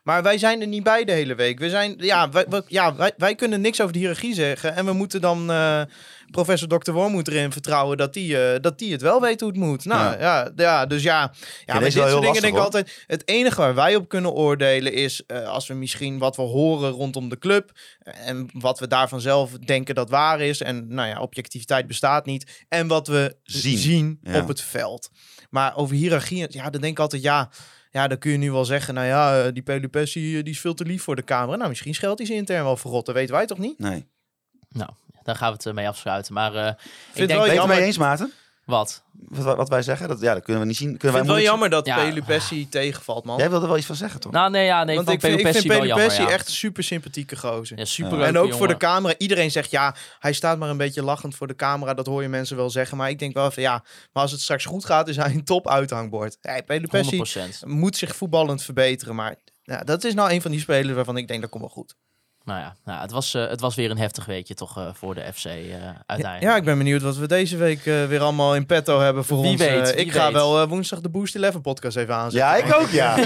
Maar wij zijn er niet bij de hele week. We zijn, ja, wij, wij- ja wij, wij kunnen niks over de hiërarchie zeggen. En we moeten dan eh, professor Dr. Wormoed erin vertrouwen dat die, eh, dat die het wel weet hoe het moet. Nou ja, ja, dus ja. Ja, dit wel heel soort dingen lastig, denk ik hoor. altijd... Het enige waar wij op kunnen oordelen is... eh, als we misschien wat we horen rondom de club... en wat we daarvan zelf denken dat waar is... en nou ja, objectiviteit bestaat niet... en wat we Zien. zien, Ja. op het veld. Maar over hiërarchie, ja, dan denk ik altijd... ja, ja, dan kun je nu wel zeggen... nou ja, eh, die Pelupessi die is veel te lief voor de camera. Nou, misschien scheldt hij ze intern wel verrot. Dat weten wij toch niet? Nee. Nou, daar gaan we het eh, mee afsluiten. Maar eh, ik denk, wel je het jammer- mee eens, Maarten? wat? Wat, wat wij zeggen? Dat, ja, dat kunnen we niet zien. Ik Kunnen vind wij het wel jammer dat Ja. Pelupessi tegenvalt, man. Jij wilde wel iets van zeggen, toch? Nou, nee, ja, nee, Want ik vind, ik vind wel Pelupessi ja. echt super sympathieke gozer. Ja, super En ook voor de camera. Iedereen zegt ja, hij staat maar een beetje lachend voor de camera. Dat hoor je mensen wel zeggen. Maar ik denk wel van ja, maar als het straks goed gaat, is hij een top uithangbord. Ja, Pelupessi 100%. moet zich voetballend verbeteren. Maar ja, dat is nou een van die spelers waarvan ik denk dat komt wel goed. Nou ja, nou, het, was, eh, het was weer een heftig weekje toch eh, voor de FC eh, uiteindelijk. Ja, ik ben benieuwd wat we deze week weer allemaal in petto hebben voor Wie ons. weet, wie ik ga weet. wel woensdag de Boost 11 podcast even aanzetten. Ja, ik ook, ja. [laughs] Hij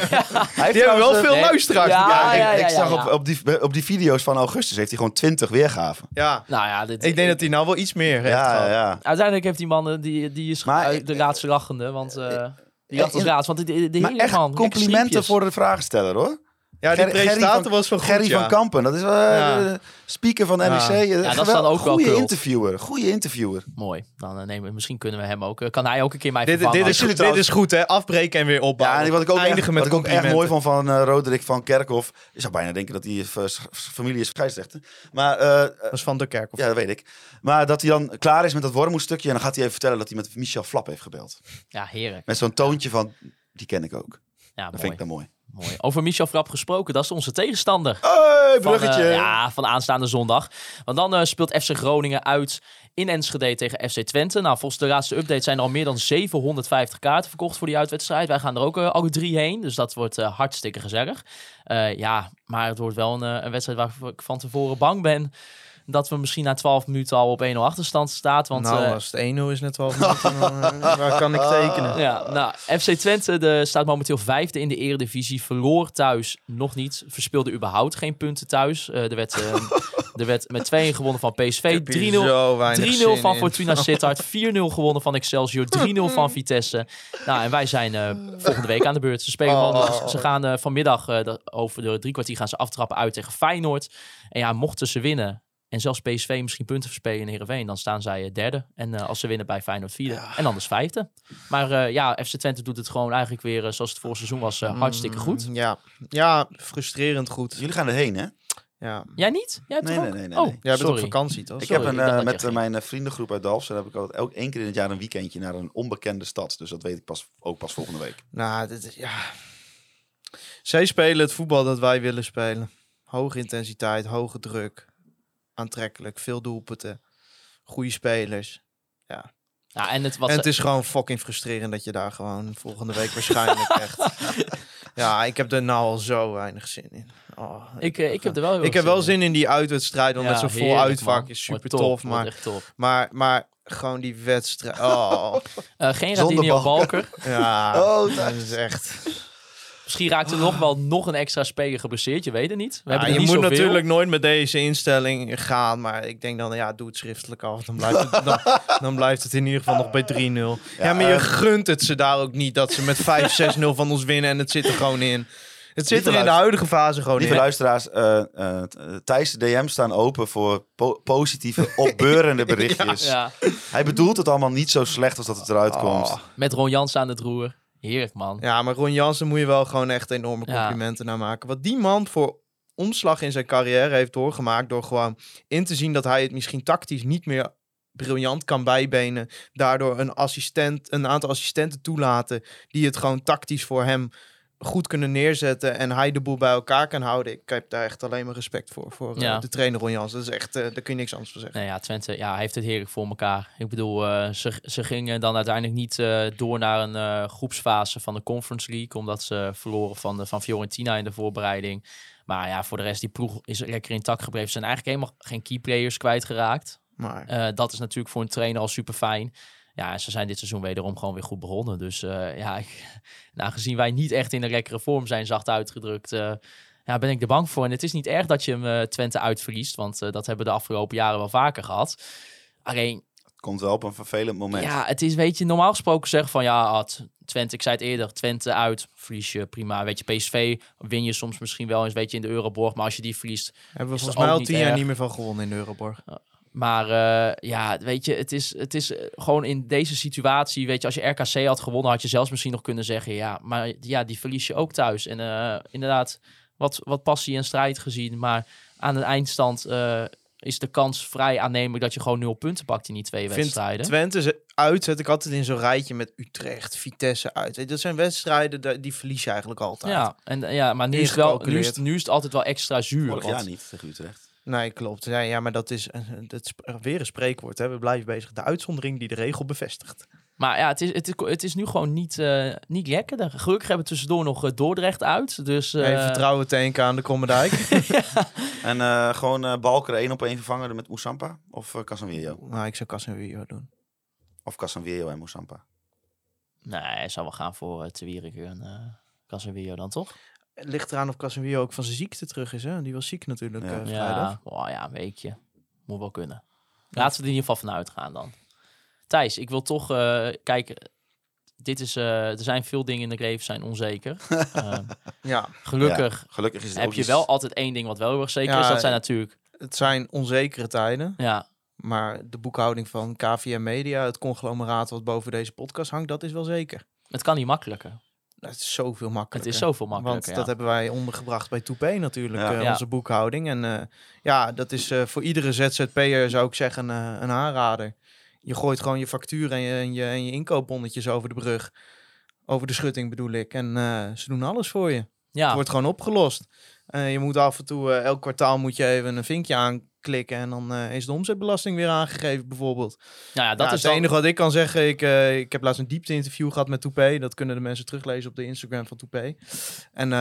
heeft Die hebben wel veel nee. luisteraars. Ja, Ja, Ja, ik, ja, ik ja, zag ja. Op, op, die, op die video's van augustus heeft hij gewoon 20 weergaven. ja. Nou ja, dit, Ik denk dat hij nou wel iets meer heeft Ja, ja, ja. Uiteindelijk heeft die man, die, die is Maar- uit de laatste lachende, want eh, die raad. Want de, de, de Maar hele echt complimenten voor de vragensteller, hoor. Ja, die presentator van- was goed, Gerry ja. van Kampen, dat is wel Ja. eh, speaker van de Ja. NEC. eh, Ja, dat is dan ook wel Goeie cult. interviewer, goede interviewer. Mooi. Dan eh, nemen we, misschien kunnen we hem ook. kan hij ook een keer mij Dit, vervangen? dit, is, dit trouwens- is goed, hè? Afbreken en weer opbouwen. Ja, en wat ik ook, echt, Eindigen met wat ik ook echt mooi vond van eh, Roderick van Kerkhoff. Je zou bijna denken dat hij familie is scheidsrechter. Maar eh, Dat is van de kerk. Of... ja, dat weet ik. Maar dat hij dan klaar is met dat wormoedstukje. En dan gaat hij even vertellen dat hij met Michel Flap heeft gebeld. Ja, heerlijk. Met zo'n toontje van, die ken ik ook. Ja, Dat mooi. vind ik dan mooi. Mooi. Over Michel Frap gesproken, dat is onze tegenstander. Hey, Van, bruggetje. eh, ja, van aanstaande zondag. Want dan eh, speelt FC Groningen uit in Enschede tegen FC Twente. Nou, volgens de laatste update zijn er al meer dan 750 kaarten verkocht voor die uitwedstrijd. Wij gaan er ook eh, alle drie heen, dus dat wordt hartstikke gezellig. Ja, maar het wordt wel een, een wedstrijd waar ik van tevoren bang ben dat we misschien na 12 minuten al op 1-0 achterstand staat. Want, nou, eh, als het 1-0 is net 12 minuten, dan, eh, waar kan ik tekenen? ja, nou, FC Twente de, staat momenteel vijfde in de eredivisie. Verloor thuis nog niet. Verspeelde überhaupt geen punten thuis. Eh, er, werd, eh, er werd met 2-1 gewonnen van PSV. 3-0 zo weinig 3-0 zin van. Fortuna Sittard. 4-0 gewonnen van Excelsior. 3-0 van Vitesse. Nou, en wij zijn eh, volgende week aan de beurt. Ze, spelen Oh. van- ze gaan eh, vanmiddag eh, over de drie kwartier gaan ze aftrappen uit tegen Feyenoord. En ja, mochten ze winnen en zelfs PSV misschien punten verspelen in Heerenveen, dan staan zij eh, derde. En eh, als ze winnen bij Feyenoord vierde. En anders vijfde. Maar eh, ja, FC Twente doet het gewoon eigenlijk weer zoals het vorig seizoen was. hartstikke goed. Mm, Ja. ja, frustrerend goed. Jullie gaan erheen, hè? Ja. Jij niet? Jij hebt Nee, toch nee, nee, nee, Oh, nee. Jij bent op vakantie, toch? Ik Sorry, heb een, ik met mijn vriendengroep uit Dalfsen heb ik ook elk één keer in het jaar een weekendje naar een onbekende stad. Dus dat weet ik pas, ook pas volgende week. Nou, dit, is- ja. Zij spelen het voetbal dat wij willen spelen. Hoge intensiteit, hoge druk. Aantrekkelijk, veel doelpunten. Goede spelers. Ja, en het, en ze- het is gewoon fucking frustrerend dat je daar gewoon volgende week waarschijnlijk echt... [laughs] Ja, ik heb er nou al zo weinig zin in. Oh, ik, eh, ik heb er wel heel ik heb wel in. zin in die uitwedstrijd, want Ja, met zo'n vol uitvak man. is super tof. Maar, echt top. maar, maar gewoon die wedstrijd... Oh, [laughs] Eh, geen Balker. Balker. ja, Oh, dat is echt... Misschien raakt er nog wel nog een extra speler geblesseerd. Je weet het niet. We Ja, hebben je niet moet zoveel. natuurlijk nooit met deze instelling gaan, maar ik denk dan, ja, doe het schriftelijk af. Dan blijft het, dan, dan blijft het in ieder geval nog bij 3-0. Ja, maar je eh, gunt het ze daar ook niet dat ze met 5-6-0 [laughs] van ons winnen en het zit er gewoon in. Het zit er in de huidige fase gewoon Lieve in. luisteraars, eh eh Thijs' DM's staan open voor po- positieve, opbeurende [laughs] berichtjes. Ja, Hij bedoelt het allemaal niet zo slecht als dat het eruit komt. Oh. met Ron Jans aan het roer. Heerlijk, man. Ja, maar Ron Jansen moet je wel gewoon echt enorme Ja. complimenten naar maken. Wat die man voor omslag in zijn carrière heeft doorgemaakt door gewoon in te zien dat hij het misschien tactisch niet meer briljant kan bijbenen. Daardoor een assistent, een aantal assistenten toelaten die het gewoon tactisch voor hem goed kunnen neerzetten en hij de boel bij elkaar kan houden. Ik heb daar echt alleen maar respect voor, voor eh, Ja. de trainer Ron Jansen. Dat is echt, eh, daar kun je niks anders van zeggen. Nee, ja, Twente ja, hij heeft het heerlijk voor elkaar. Ik bedoel, eh, ze, ze gingen dan uiteindelijk niet door naar een groepsfase van de Conference League. Omdat ze verloren van, de, van Fiorentina in de voorbereiding. Maar ja, voor de rest, die ploeg is lekker intact gebleven. Ze zijn eigenlijk helemaal geen key players kwijtgeraakt. Maar dat is natuurlijk voor een trainer al super fijn. Ja, ze zijn dit seizoen wederom gewoon weer goed begonnen. Dus eh, ja, ik, [laughs] nou, gezien wij niet echt in een lekkere vorm zijn, zacht uitgedrukt, eh, ja, ben ik er bang voor. En het is niet erg dat je hem eh, Twente uitverliest, want dat hebben we de afgelopen jaren wel vaker gehad. Alleen, Het komt wel op een vervelend moment. ja, het is, weet je, normaal gesproken zeggen van ja, had Twente, ik zei het eerder, Twente uit, verlies je prima. Weet je, PSV win je soms misschien wel eens, weet je, in de Euroborg. Maar als je die verliest, hebben we volgens mij al niet tien jaar erg. niet meer van gewonnen in de Euroborg. Maar eh, ja, weet je, het is, het is eh, gewoon in deze situatie, weet je, als je RKC had gewonnen, had je zelfs misschien nog kunnen zeggen, ja, maar ja, die verlies je ook thuis. En eh, inderdaad, wat, wat passie en strijd gezien, maar aan de eindstand eh, is de kans vrij aannemelijk dat je gewoon nul punten pakt in die twee Vindt wedstrijden. Twente ze- uit zet ik altijd in zo'n rijtje met Utrecht, Vitesse uit. Dat zijn wedstrijden die verlies je eigenlijk altijd. Ja, en, ja, maar nu is, het wel, nu, is, nu is het altijd wel extra zuur. Vorig want- jaar niet tegen Utrecht. Nee, klopt. Ja, ja maar dat is, dat is weer een spreekwoord. Hè. We blijven bezig. De uitzondering die de regel bevestigt. Maar ja, het is, het is, het is nu gewoon niet, eh, niet lekker. Gelukkig hebben we tussendoor nog eh, Dordrecht uit. Dus, eh, Even vertrouwen tanken aan de Kommerdijk. [laughs] En eh, gewoon eh Balker één op één vervangen met Moussampa? Of uh, Casemiro? nou, ik zou Casemiro doen. Of Casemiro en Moussampa? Nee, hij zou wel gaan voor uh, Te Wierik en uh, Casemiro dan toch? Het ligt eraan of Casemiro ook van zijn ziekte terug is. Hè? Die was ziek natuurlijk Ja. eh, vrijdag. Ja, oh, ja, een weekje. Moet wel kunnen. Laten we er in ieder geval van uitgaan dan. Thijs, ik wil toch uh, kijken. Dit is, uh, er zijn veel dingen in het leven zijn onzeker. uh, [laughs] ja. Gelukkig, ja, gelukkig is het heb je iets... wel altijd één ding wat wel heel erg zeker ja, is. Dat zijn natuurlijk... Het zijn onzekere tijden. Ja. Maar de boekhouding van KVM Media, het conglomeraat wat boven deze podcast hangt, dat is wel zeker. Het kan niet makkelijker. Het is zoveel makkelijker. Het is zoveel makkelijker, Want dat hebben wij ondergebracht bij Toupé natuurlijk, Ja. onze boekhouding. En uh, ja, dat is uh, voor iedere ZZP'er zou ik zeggen een aanrader. Je gooit gewoon je factuur en je, en je, en je inkoopbonnetjes over de brug. Over de schutting bedoel ik. En ze doen alles voor je. Ja, Het wordt gewoon opgelost. Eh, je moet af en toe, eh, elk kwartaal moet je even een vinkje aanklikken en dan eh, is de omzetbelasting weer aangegeven bijvoorbeeld. nou ja, dat Ja, is het dan- enige wat ik kan zeggen. Ik, eh, ik heb laatst een diepte-interview gehad met Toupé. Dat kunnen de mensen teruglezen op de Instagram van Toupé. En eh,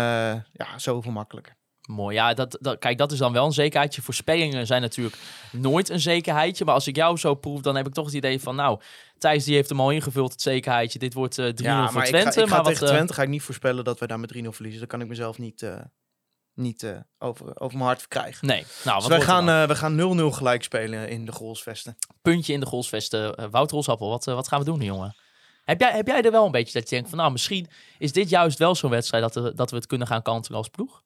ja, zoveel makkelijker. Mooi, ja, dat, dat, kijk, dat is dan wel een zekerheidje. Voorspellingen zijn natuurlijk nooit een zekerheidje. Maar als ik jou zo proef, dan heb ik toch het idee van... Nou, Thijs die heeft hem al ingevuld, het zekerheidje. Dit wordt eh 3-0 Ja, voor Twente. ik ga, ik ga maar tegen wat, Twente ga ik niet voorspellen dat we daar met 3-0 verliezen. Dat kan ik mezelf niet, niet eh, over, over mijn hart verkrijgen. Nee, nou, Dus wat wij wordt gaan, eh, we gaan 0-0 gelijk spelen in de goalsvesten. Puntje in de goalsvesten. Eh, Wouter Rosappel, wat, wat gaan we doen, jongen? Heb jij, heb jij er wel een beetje dat je denkt van... Nou, misschien is dit juist wel zo'n wedstrijd... Dat, we- dat we het kunnen gaan kantelen als ploeg?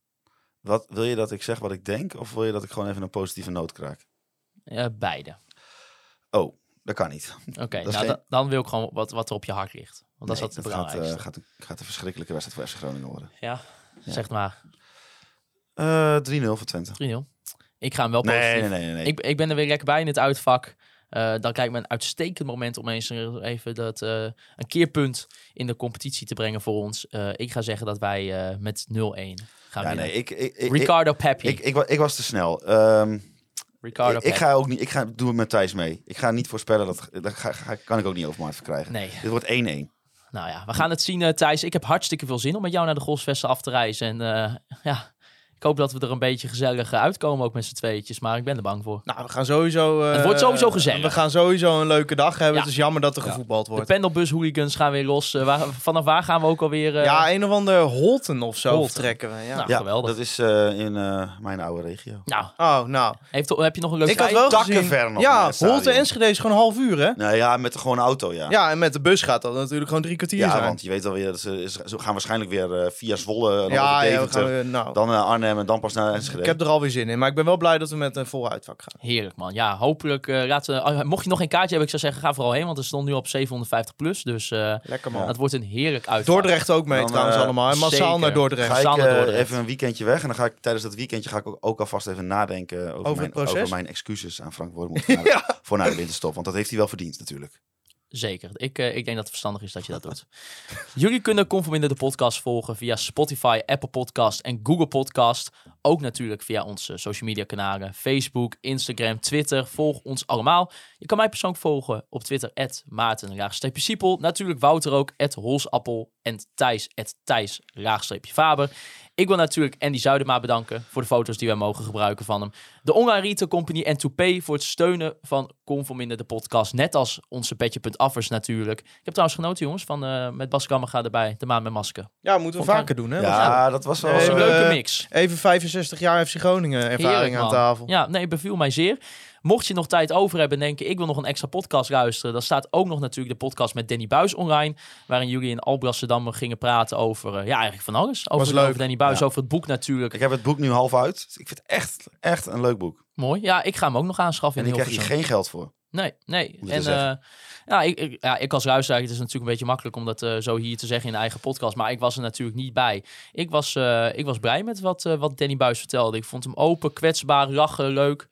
Wat, wil je dat ik zeg wat ik denk? Of wil je dat ik gewoon even een positieve noot kraak? Beide. Oh, dat kan niet. Oké, nou, geen- da- dan wil ik gewoon wat, wat er op je hart ligt. Want dat is wat het dat gaat, belangrijkste. eh, gaat, gaat een verschrikkelijke wedstrijd voor FC Groningen worden. ja, ja. zeg maar. Eh 3-0 voor Twente. 3-0. Ik ga hem wel positief. Nee, nee, nee. nee. Ik, ik ben er weer lekker bij in het uitvak. Eh, dan krijg ik me een uitstekend moment om eens even dat, eh, een keerpunt in de competitie te brengen voor ons. Eh, ik ga zeggen dat wij eh, met 0-1 gaan ja, winnen. nee, ik, ik, ik, Ricardo Pepi. ik, ik, wa- ik was te snel. Ehm, Ricardo ik, ga ook niet. Ik ga, doe het met Thijs mee. Ik ga niet voorspellen dat. Dat ga, ga- kan ik ook niet over mijn hart verkrijgen. Nee, Dit wordt 1-1. nou ja, we gaan het zien eh, Thijs. Ik heb hartstikke veel zin om met jou naar de Golfsvesten af te reizen. En eh, ja, ik hoop dat we er een beetje gezellig eh, uitkomen ook met z'n tweetjes. Maar ik ben er bang voor. Nou, we gaan sowieso... eh, Het wordt sowieso gezellig. We gaan sowieso een leuke dag hebben. Ja. Het is jammer dat er Ja. gevoetbald De wordt. pendelbus hooligans gaan weer los. Eh, waar, vanaf waar gaan we ook alweer? eh, ja, een of ander Holten of zo Holten. vertrekken we. Ja. Nou, Ja, geweldig. dat is eh, in eh, mijn oude regio. Nou, Oh, nou. heeft, heb je nog een leuk Ik had wel gezien... ver nog ja. Holten Enschede is gewoon een half uur, hè? Nou ja, met de gewone auto, ja. Ja, en met de bus gaat dat natuurlijk gewoon drie kwartier Ja, zijn. want je weet alweer, dat ze, ze gaan waarschijnlijk weer via Zwolle, ja, ja, we gaan, nou, dan naar Arnhem en dan pas naar Enschede. ik heb er alweer zin in. Maar ik ben wel blij dat we met een vol uitvak gaan. Heerlijk man. Ja, hopelijk eh, laten we... oh, mocht je nog geen kaartje hebben, ik zou zeggen, ga vooral heen. Want er stond nu op 750 plus. Dus eh Lekker man. het wordt een heerlijk uitvak. Dordrecht ook mee Dan, trouwens eh, allemaal. En massaal zeker. naar Dordrecht. Ga ik Dordrecht. even een weekendje weg en dan ga ik tijdens dat weekendje ga ik ook, ook alvast even nadenken over, Over mijn, over mijn excuses aan Frank Wormoed [laughs] voor, na- voor naar de winterstop. Want dat heeft hij wel verdiend natuurlijk. Zeker. Ik, eh, ik denk dat het verstandig is dat je dat doet. [laughs] Jullie kunnen Conforminder de podcast volgen via Spotify, Apple Podcast en Google Podcast. Ook natuurlijk via onze social media kanalen. Facebook, Instagram, Twitter. Volg ons allemaal. Je kan mij persoonlijk volgen op Twitter. Maarten, Siepel. Natuurlijk Wouter ook. Holsappel. En Thijs, Thijs, Faber. Ik wil natuurlijk Andy Zuidema bedanken voor de foto's die wij mogen gebruiken van hem. De Online Retail Company en Toupé voor het steunen van Conforminder de podcast. Net als onze Petje.affers natuurlijk. Ik heb trouwens genoten jongens van eh, met Bas Kammerga erbij. De maan met masker. Ja, moeten we Vond ik- vaker doen, hè? Ja, dat was wel... Dat een leuke eh, mix. Even 65 jaar FC Groningen ervaring Heerlijk, aan tafel. Ja, nee, beviel mij zeer. Mocht je nog tijd over hebben en denken, ik wil nog een extra podcast luisteren, dan staat ook nog natuurlijk de podcast met Danny Buis online, waarin jullie in Alblasserdam gingen praten over, eh, ja, eigenlijk van alles. Over, Was leuk. over Danny Buis, Ja. over het boek natuurlijk. Ik heb het boek nu half uit. Ik vind het echt, echt een leuk boek. Mooi. Ja, ik ga hem ook nog aanschaffen En ik krijg Hilversum. geen geld voor. Nee, nee. Je En eh, ja, ik, ik, ja, ik als luisteraar, het is natuurlijk een beetje makkelijk om dat eh, zo hier te zeggen in de eigen podcast, maar ik was er natuurlijk niet bij. Ik was, ik was blij met wat, wat Danny Buis vertelde. Ik vond hem open, kwetsbaar, lachen, leuk.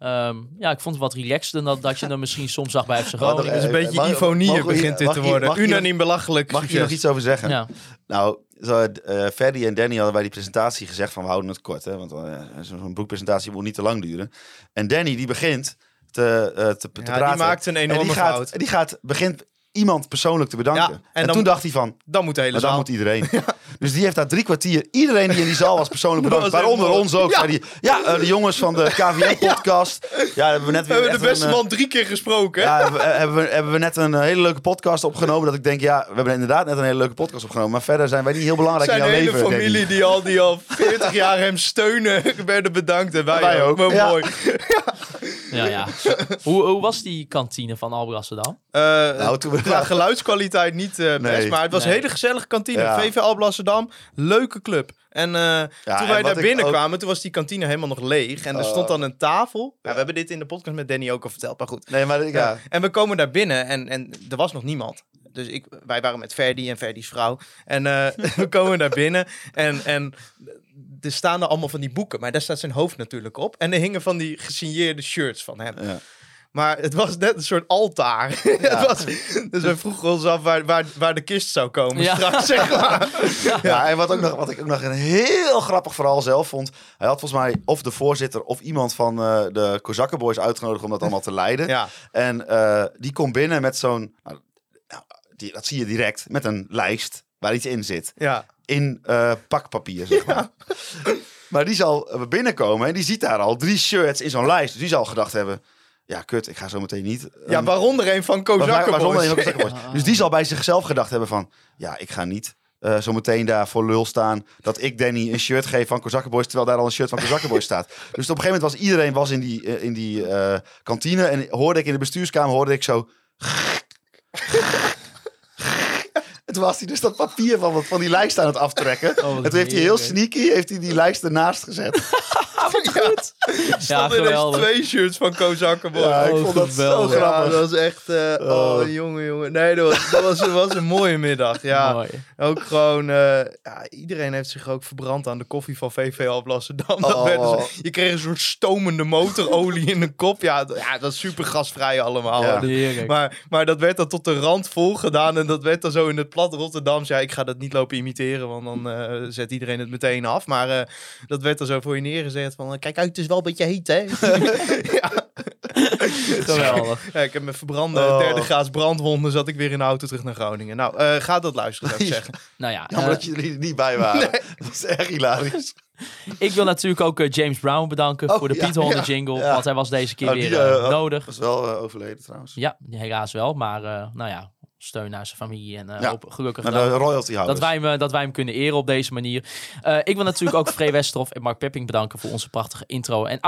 Ehm, ja, ik vond het wat relaxed dan dat, dat je hem misschien soms zag bij FC [laughs] Groningen. Het is een Eh, beetje mag- ifonie mogen we hier- begint dit te worden. mag Unaniem belachelijk Mag ik hier nog iets over zeggen? Ja, Nou, zo, eh Ferdy en Danny hadden bij die presentatie gezegd van we houden het kort. Hè? Want eh, zo- zo'n boekpresentatie moet niet te lang duren. En Danny die begint te, eh, te, te Ja, praten. die maakt een en enorme die gaat, fout. Die gaat, begint iemand persoonlijk te bedanken. Ja, en en dan- toen dacht hij van, Dan moet de hele maar dan moet iedereen. [laughs] Dus die heeft daar drie kwartier, iedereen die in die zaal was persoonlijk [laughs] bedankt. was Waaronder ons ook. Ja. die, ja, eh, de jongens van de [laughs] KVM-podcast. Ja, hebben we net We weer hebben de beste een, eh, man drie keer gesproken. ja, hebben, we- hebben, we, hebben we net een eh, hele leuke podcast opgenomen. Dat ik denk, ja, we hebben inderdaad net een hele leuke podcast opgenomen. Maar verder zijn wij niet heel belangrijk Zijn in jouw hele leven. Danny. familie die al, die al 40 jaar hem steunen, werden bedankt. En wij, Wij ook. ook. Mooi. ja, ja. hoe, hoe was die kantine van Alblasserdam? Nou, toen we- qua geluidskwaliteit niet eh, best, Nee. maar het was Nee. een hele gezellige kantine. Ja. VV Alblasserdam, leuke club. En eh, toen en wij daar binnenkwamen, toen was die kantine helemaal nog leeg. En er Oh. stond dan een tafel. Ja, we hebben dit in de podcast met Danny ook al verteld, maar goed. Nee, maar ja. Ja. En we komen daar binnen en, en er was nog niemand. Dus ik, wij waren met Ferdi en Ferdi's vrouw. En eh, [laughs] we komen daar binnen en, en er staan er allemaal van die boeken. Maar daar staat zijn hoofd natuurlijk op. En er hingen van die gesigneerde shirts van hem. Maar het was net een soort altaar. [laughs] het was, dus wij vroegen ons af waar, waar, waar de kist zou komen Ja. straks, zeg maar. Ja, en wat, ook nog, wat ik ook nog een heel grappig verhaal zelf vond. Hij had volgens mij of de voorzitter of iemand van eh, de Kozakkenboys uitgenodigd om dat allemaal te leiden. Ja, En eh, die komt binnen met zo'n, nou, nou, die, dat zie je direct, met een lijst waar iets in zit. ja. In eh, pakpapier, zeg maar. Maar die zal binnenkomen en die ziet daar al drie shirts in zo'n lijst. Dus die zal gedacht hebben, ja kut, ik ga zo meteen niet... ja, ehm, waaronder een van. Kozakkenboys. [laughs] Dus die zal bij zichzelf gedacht hebben van... Ja, ik ga niet eh, zo meteen daar voor lul staan... dat ik Danny een shirt geef van Kozakkenboys... terwijl daar al een shirt van Kozakkenboys staat. Dus op een gegeven moment was iedereen was in die, eh, in die eh, kantine... en hoorde ik in de bestuurskamer hoorde ik zo... [laughs] Toen was hij dus dat papier van, van die lijst aan het aftrekken. Oh, en toen heeft hij heel sneaky heeft hij die lijst ernaast gezet. [laughs] Ja, Ja, [laughs] geweldig. twee shirts van Kozakken Boys. Ja, ik Oh, vond dat zo geweldig. Ja, grappig. dat was echt... eh, oh, Oh. jongen, jongen. Nee, dat was, dat was, dat was een mooie middag. Ja, Mooi. ook gewoon... eh, ja, iedereen heeft zich ook verbrand aan de koffie van VV Alblasserdam. [laughs] Dat Oh. dus- je kreeg een soort stomende motorolie in de kop. Ja, ja dat is super gasvrij allemaal. Ja. Heerlijk. Maar, maar dat werd dan tot de rand vol gedaan. En dat werd dan zo in het plat Rotterdams. Ja, ik ga dat niet lopen imiteren, want dan eh, zet iedereen het meteen af. Maar eh, dat werd dan zo voor je neergezet van... eh, kijk uit, het is wel een beetje heet, hè? [laughs] [laughs] ja. Geweldig. Ja, ik heb met verbrande Oh. derde graads brandwonden. Zat ik weer in de auto terug naar Groningen. Nou, eh, ga dat luisteren, zou ik [laughs] zeggen. Nou ja, Jammer eh, dat jullie er niet bij waren. Dat was echt hilarisch. ik wil natuurlijk ook James Brown bedanken Oh, voor de ja, Piet Honda ja, jingle. ja. Want hij was deze keer Oh, die, weer eh, nodig. was wel overleden trouwens. Ja, helaas wel. Maar eh, nou ja, steun naar zijn familie. En eh Ja. hoop, gelukkig dat- de wij, hem, eh, dat wij hem kunnen eren op deze manier. Eh, ik wil natuurlijk ook Free Westerhof en Mark Pepping bedanken voor onze prachtige intro en